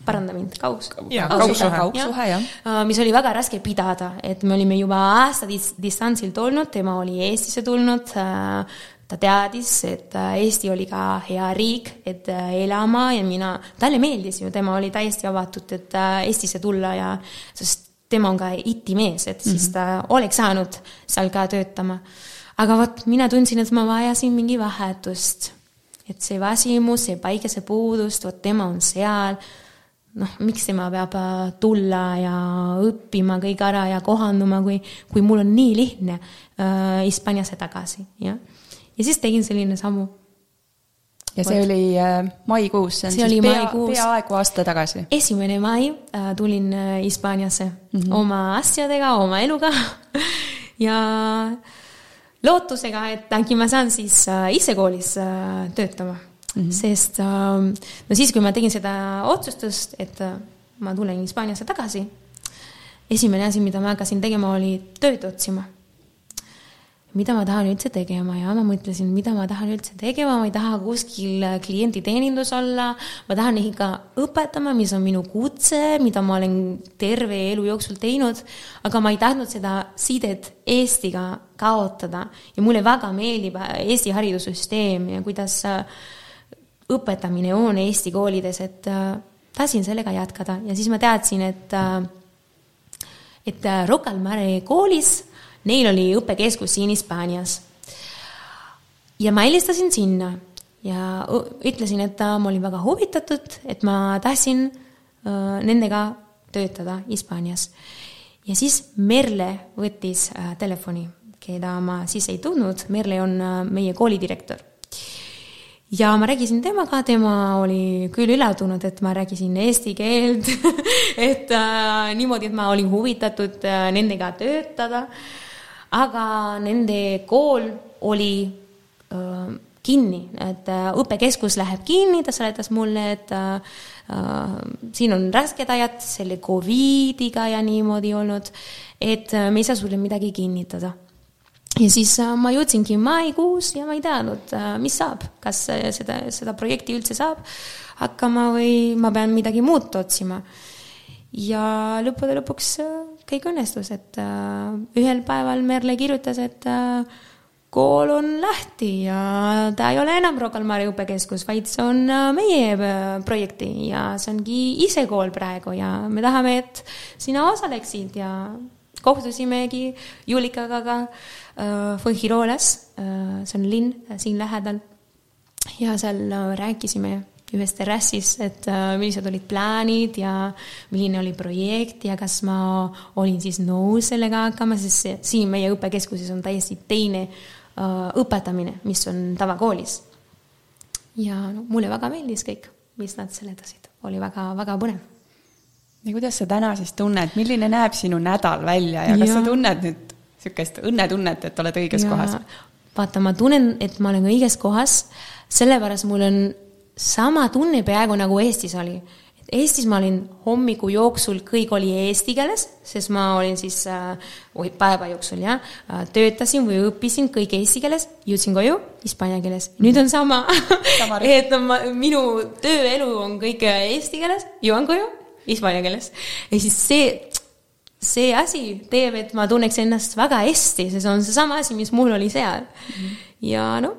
paranda mind, kaus. kaugsuhe, kaugsuhe, jah. Äh, mis oli väga raske pidada, et me olime juba aasta dis-, distantsil olnud, tema oli Eestisse tulnud, äh, ta teadis, et äh, Eesti oli ka hea riik, et elama ja mina, talle meeldis ju, tema oli täiesti avatud, et Eestisse tulla ja sest tema on ka itimees, et siis mm -hmm. ta oleks saanud seal ka töötama. aga vot, mina tundsin, et ma vajasin mingi vahetust et see väsimus, see päikesepuudus, vot tema on seal, noh, miks tema peab äh, tulla ja õppima kõik ära ja kohanduma, kui, kui mul on nii lihtne äh, Hispaaniasse tagasi, jah. ja siis tegin selline sammu. ja see Vot. oli äh, maikuus, see on see siis pea, peaaegu aasta tagasi? esimene mai äh, tulin äh, Hispaaniasse mm -hmm. oma asjadega, oma eluga ja äh, lootusega, et äkki ma saan siis äh, ise koolis äh, töötama mm. -hmm. sest ähm, no siis, kui ma tegin seda otsustust, et äh, ma tulen Hispaaniasse tagasi, esimene asi, mida ma hakkasin tegema, oli tööd otsima. Mida ma tahan üldse tegema? Ja ma mõtlesin, mida ma tahan üldse tegema, ma ei taha kuskil klienditeenindus olla, ma tahan ikka õpetama, mis on minu kutse, mida ma olen terve elu jooksul teinud, aga ma ei tahtnud seda sidet Eestiga kaotada. Ja mulle väga meeldib Eesti haridussüsteem ja kuidas õpetamine on Eesti koolides, et tahtsin sellega jätkata ja siis ma teadsin, et et Rocca al Mare koolis Neil oli õppekeskus siin Hispaanias. ja ma helistasin sinna ja ütlesin, et ma olin väga huvitatud, et ma tahtsin äh, nendega töötada Hispaanias. ja siis Merle võttis äh, telefoni, keda ma siis ei tundnud, Merle on äh, meie koolidirektor ja ma rääkisin temaga, tema oli küll üllatunud, et ma rääkisin eesti keelt et äh, niimoodi, et ma olin huvitatud äh, nendega töötada aga nende kool oli äh, kinni, et äh, õppekeskus läheb kinni, ta seletas mulle, et äh, äh, siin on rasked ajad selle Covidiga ja niimoodi olnud, et äh, me ei saa sulle midagi kinnitada. Ja siis äh, ma jõudsingi maikuus ja ma ei teadnud äh,, mis saab, kas äh, seda, seda projekti üldse saab hakkama või ma pean midagi muud otsima. ja lõppude lõpuks kõik õnnestus, et ühel päeval Merle kirjutas, et kool on lahti ja ta ei ole enam Rocca al Mare õppekeskus, vaid see on meie projekti ja see ongi isekool praegu ja me tahame, et sina osaleksid ja kohtusimegi Julikaga ka äh, Fuengirolas äh,, see on linn siin lähedal. ja seal rääkisime ühes terrassis, et äh, millised olid plaanid ja milline oli projekt ja kas ma olin siis nõus sellega hakkama, sest siin meie õppekeskuses on täiesti teine õpetamine, mis on tavakoolis. ja no mulle väga meeldis kõik, mis nad seletasid, oli väga-väga põnev. ja kuidas sa täna siis tunned, milline näeb sinu nädal välja ja kas ja. sa tunned nüüd niisugust õnnetunnet, et oled õiges ja. kohas? vaata, ma tunnen, et ma olen õiges kohas, sellepärast mul on sama tunne peaaegu nagu Eestis oli Eestis ma olin hommiku jooksul, kõik oli eesti keeles, sest ma olin siis äh,, päeva jooksul jah äh,, töötasin või õppisin kõik eesti keeles, jõudsin koju hispaania keeles. nüüd on sama, sama et ma, minu tööelu on kõik eesti keeles, jõuan koju hispaania keeles. ja siis see, see asi teeb, et ma tunneks ennast väga hästi, see on seesama asi, mis mul oli seal mm. -hmm. ja noh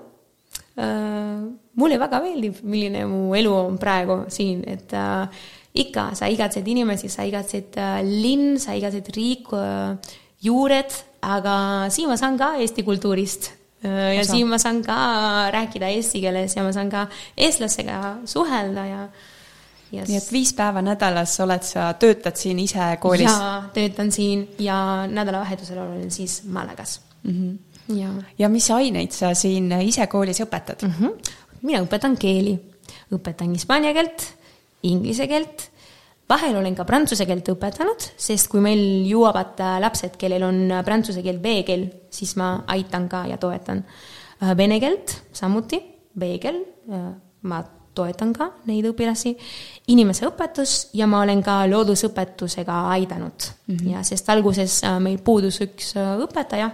äh,, mulle väga meeldib, milline mu elu on praegu siin, et äh, ikka sa igatsed inimesi, sa igatsed äh, linn, sa igatsed riik äh,, juured, aga siin ma saan ka Eesti kultuurist äh, ja Osa. siin ma saan ka rääkida eesti keeles ja ma saan ka eestlastega suhelda ja yes.. nii et viis päeva nädalas oled sa, töötad siin ise koolis? jaa, töötan siin ja nädalavahetusel olen siis Malagas mm. -hmm ja, ja mis aineid sa siin ise koolis õpetad mm? -hmm. mina õpetan keeli, õpetan hispaania keelt, inglise keelt, vahel olen ka prantsuse keelt õpetanud, sest kui meil jõuavad äh, lapsed, kellel on äh, prantsuse keel B-keel, siis ma aitan ka ja toetan. Äh, vene keelt samuti, B-keel, ma toetan ka neid õpilasi, inimeseõpetus ja ma olen ka loodusõpetusega aidanud mm -hmm. ja sest alguses meil puudus üks õpetaja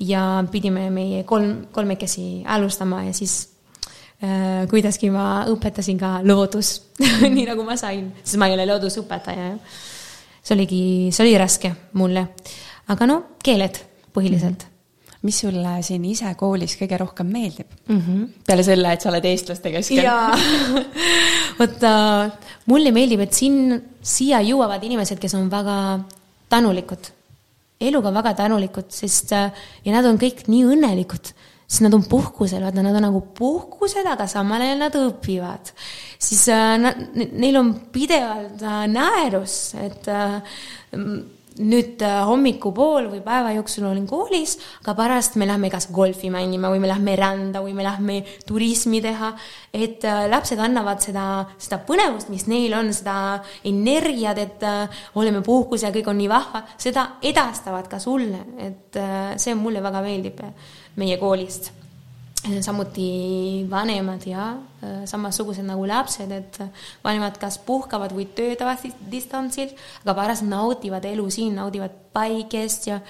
ja pidime meie kolm, kolmekesi alustama ja siis äh, kuidagi ma õpetasin ka loodus nii nagu ma sain, sest ma ei ole loodusõpetaja. see oligi, see oli raske mulle. aga no keeled põhiliselt mm. -hmm mis sulle siin ise koolis kõige rohkem meeldib mm? -hmm. peale selle, et sa oled eestlaste keskel. jaa, vaata, mulle meeldib, et siin, siia jõuavad inimesed, kes on väga tänulikud eluga väga tänulikud, sest äh, ja nad on kõik nii õnnelikud, sest nad on puhkusel, vaata, nad on nagu puhkusel, aga samal ajal nad õpivad. siis äh, nad, neil on pidevalt äh, naerus, et äh, nüüd äh, hommikupool või päeva jooksul olin koolis, aga pärast me lähme kas golfi mängima või me lähme randa või me lähme turismi teha. et äh, lapsed annavad seda, seda põnevust, mis neil on, seda energiat, et äh, oleme puhkusel, kõik on nii vahva, seda edastavad ka sulle, et see mulle väga meeldib meie koolist samuti vanemad ja äh, samasugused nagu lapsed, et vanemad kas puhkavad või töötavad distantsil, aga pärast naudivad elu siin, naudivad päikest ja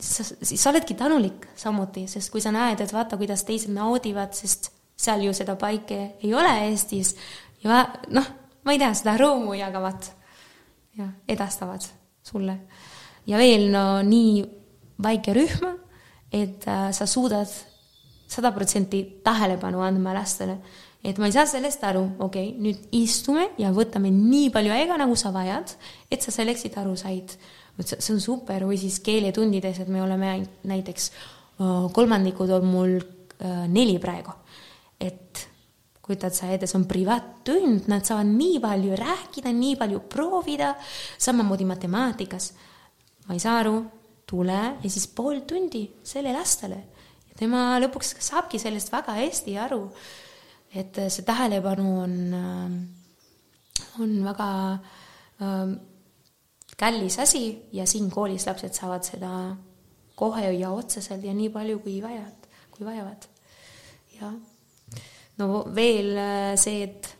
sa, siis sa oledki tänulik samuti, sest kui sa näed, et vaata, kuidas teised naudivad, sest seal ju seda päike ei ole Eestis ja noh, ma ei tea, seda rõõmu jagavad ja edastavad sulle. ja veel no nii väike rühm, et äh, sa suudad sada protsenti tähelepanu andma lastele. et ma ei saa sellest aru, okei okay,, nüüd istume ja võtame nii palju aega, nagu sa vajad, et sa selleksid aru said. see on super või siis keeletundides, et me oleme näiteks kolmandikud on mul neli praegu. et kujutad sa ette, see on privaattund, nad saavad nii palju rääkida, nii palju proovida, samamoodi matemaatikas. ma ei saa aru, tule ja siis pool tundi selle lastele tema lõpuks saabki sellest väga hästi aru, et see tähelepanu on, äh, on väga äh, kallis asi ja siin koolis lapsed saavad seda kohe ja otseselt ja nii palju, kui vajavad, kui vajavad. jah. no veel äh, see, et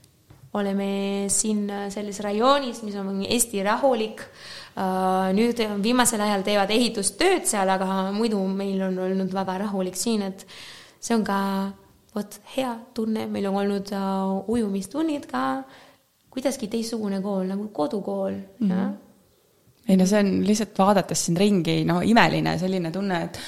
oleme siin äh, selles rajoonis, mis on hästi rahulik. Äh, nüüd viimasel ajal teevad ehitustööd seal, aga muidu meil on olnud väga rahulik siin, et see on ka vot hea tunne, meil on olnud ujumistunnid ka kuidagi teistsugune kool nagu kodukool mm. -hmm ei no see on lihtsalt vaadates siin ringi, no imeline selline tunne, et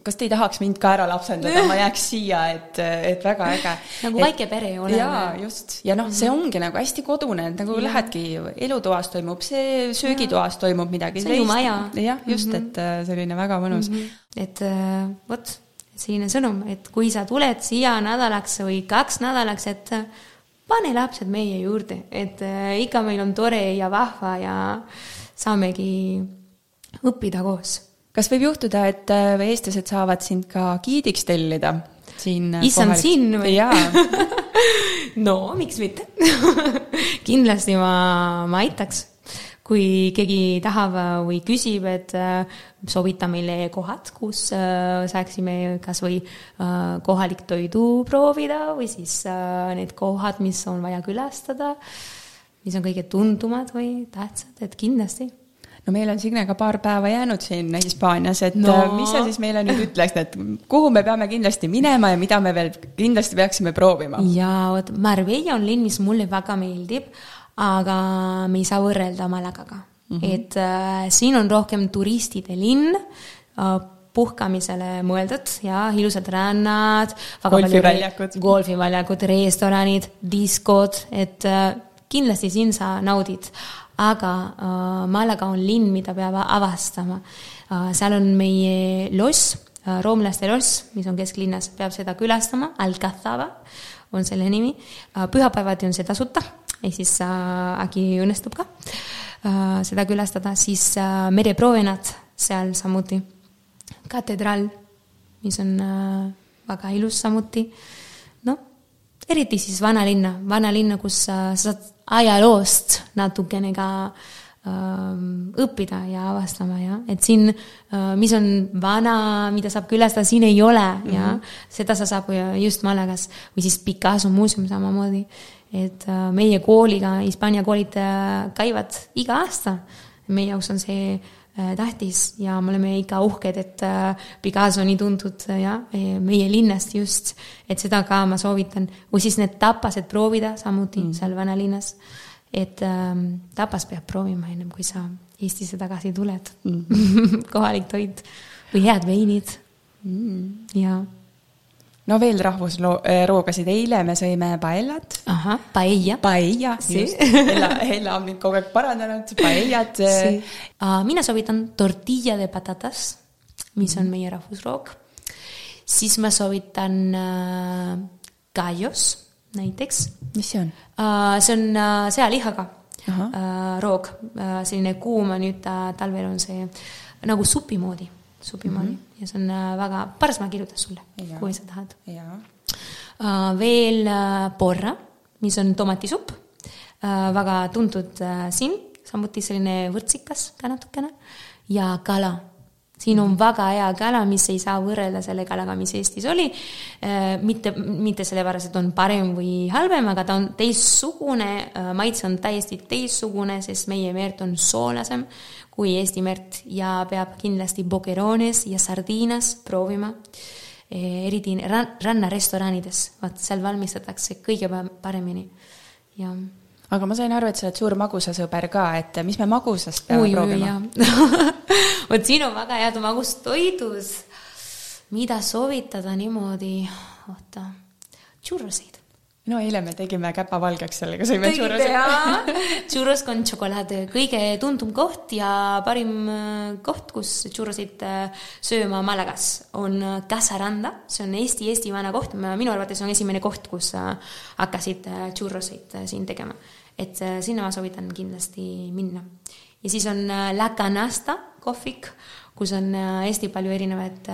kas te ei tahaks mind ka ära lapsendada, ma jääks siia, et, et väga äge. nagu et, väike pere oleme. jaa, just. ja noh, see mhm. ongi nagu hästi kodune, et nagu ja. lähedki, elutoas toimub see, söögitoas ja. toimub midagi. see on ju maja. jah, just mm, -hmm. et äh, selline väga mõnus mm. -hmm. et äh, vot, selline sõnum, et kui sa tuled siia nädalaks või kaks nädalaks, et äh, pane lapsed meie juurde, et ikka meil on tore ja vahva ja saamegi õppida koos. Kas võib juhtuda, et äh, eestlased saavad sind ka giidiks tellida siin? Äh, issand, siin või? no miks mitte kindlasti ma, ma aitaks kui keegi tahab või küsib, et äh, soovita meile kohad, kus äh, saaksime kasvõi äh, kohalik toidu proovida või siis need kohad, mis on vaja külastada mis on kõige tundumad või tähtsad, et kindlasti no meil on Signega paar päeva jäänud siin Hispaanias, et no. Äh, mis sa siis meile nüüd ütleks, et kuhu me peame kindlasti minema ja mida me veel kindlasti peaksime proovima? jaa, vot Marbella on linn, mis mulle väga meeldib, aga me ei saa võrrelda Malagaga mm. -hmm. et äh, siin on rohkem turistide linn äh,, puhkamisele mõeldud ja ilusad rännad. golfiväljakud. golfiväljakud, restoranid, diskod, et äh, kindlasti siin sa naudid, aga äh, Malaga on linn, mida peab avastama. Äh,. seal on meie loss äh,, roomlaste loss, mis on kesklinnas, peab seda külastama, Alcazaba on selle nimi. Pühapäevati on see tasuta, ehk siis äkki õnnestub ka seda külastada, siis mereprovenad seal samuti, katedraal, mis on väga ilus samuti. Noh, eriti siis vanalinna, vanalinna, kus sa saad ajaloost natukene ka ähm, õppida ja avastama, jah, et siin, äh, mis on vana, mida saab külastada, siin ei ole mm, -hmm. ja seda sa saab just Malagas või siis Picasso muuseum samamoodi. et äh, meie kooliga, Hispaania koolid äh, käivad iga aasta. meie jaoks on see tähtis ja me oleme ikka uhked, et Picasso nii tuntud ja meie linnast just, et seda ka ma soovitan. või siis need tapased proovida samuti mm. seal vanalinnas et ähm, tapas peab proovima ennem, kui sa Eestisse tagasi tuled mm. kohalik toit või head veinid mm.. ja. No veel rahvusroogasid, eile me sõime paellat. ahah, paella. Paella, just. Hella, Hella on mind kogu aeg parandanud, paellat. Uh, mina soovitan tortilla de patatas, mis on mm. meie rahvusroog. siis ma soovitan uh, gallos näiteks. mis see on? Äh, see on äh, sealihaga. Äh, roog, selline kuum, nüüd talvel on see nagu supi moodi, supi mm -hmm. ja see on väga, pärast ma kirjutan sulle, kui sa tahad. veel porra, mis on tomatisupp, väga tuntud siin, samuti selline võrtsikas ka natukene. Ja kala. Siin on väga hea kala, mis ei saa võrrelda selle kalaga, mis Eestis oli. Äh, mitte, mitte sellepärast, et on parem või halvem, aga ta on teistsugune, äh, maitse on täiesti teistsugune, sest meie merd on soolasem kui Eesti merd ja peab kindlasti boquerones ja sardinas proovima. Äh, eriti rannarestoranides, vaat seal valmistatakse kõige paremini ja aga ma sain aru, et sa oled suur magusasõber ka, et mis me magusast peame ui, proovima? vot siin on väga head magustoidus. mida soovitada niimoodi, oota, churrosid. No eile me tegime käpavalgeks sellega, sõime churrosid. churros. con chocolate, kõige tundum koht ja parim äh, koht, kus churrosid äh, sööma Malagas, on äh, Casaranda, see on Eesti-Eesti vana koht, minu arvates on esimene koht, kus hakkasid churrosid siin tegema. Et sinna ma soovitan kindlasti minna. ja siis on La Canasta kohvik, kus on hästi palju erinevaid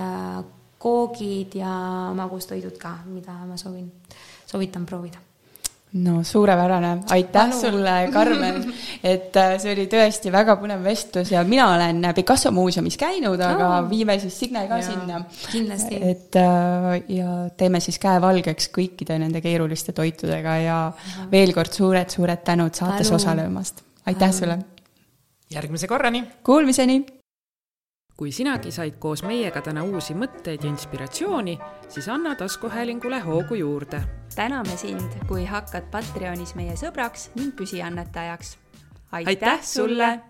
koogid ja magustoidud ka, mida ma soovin, soovitan proovida no suurepärane, aitäh Anu. sulle, Karmen, et äh, see oli tõesti väga põnev vestlus ja mina olen Picasso muuseumis käinud, aga oh. viime siis Signe ka ja, sinna. kindlasti. et äh, ja teeme siis käe valgeks kõikide nende keeruliste toitudega ja Aha. veel kord suured-suured tänud saates osalemast. aitäh Anu. sulle! järgmise korrani! Kuulmiseni! Kui sinagi said koos meiega täna uusi mõtteid ja inspiratsiooni, siis anna taskuhäälingule hoogu juurde. täname sind, kui hakkad Patreonis meie sõbraks ning püsiannetajaks. aitäh sulle!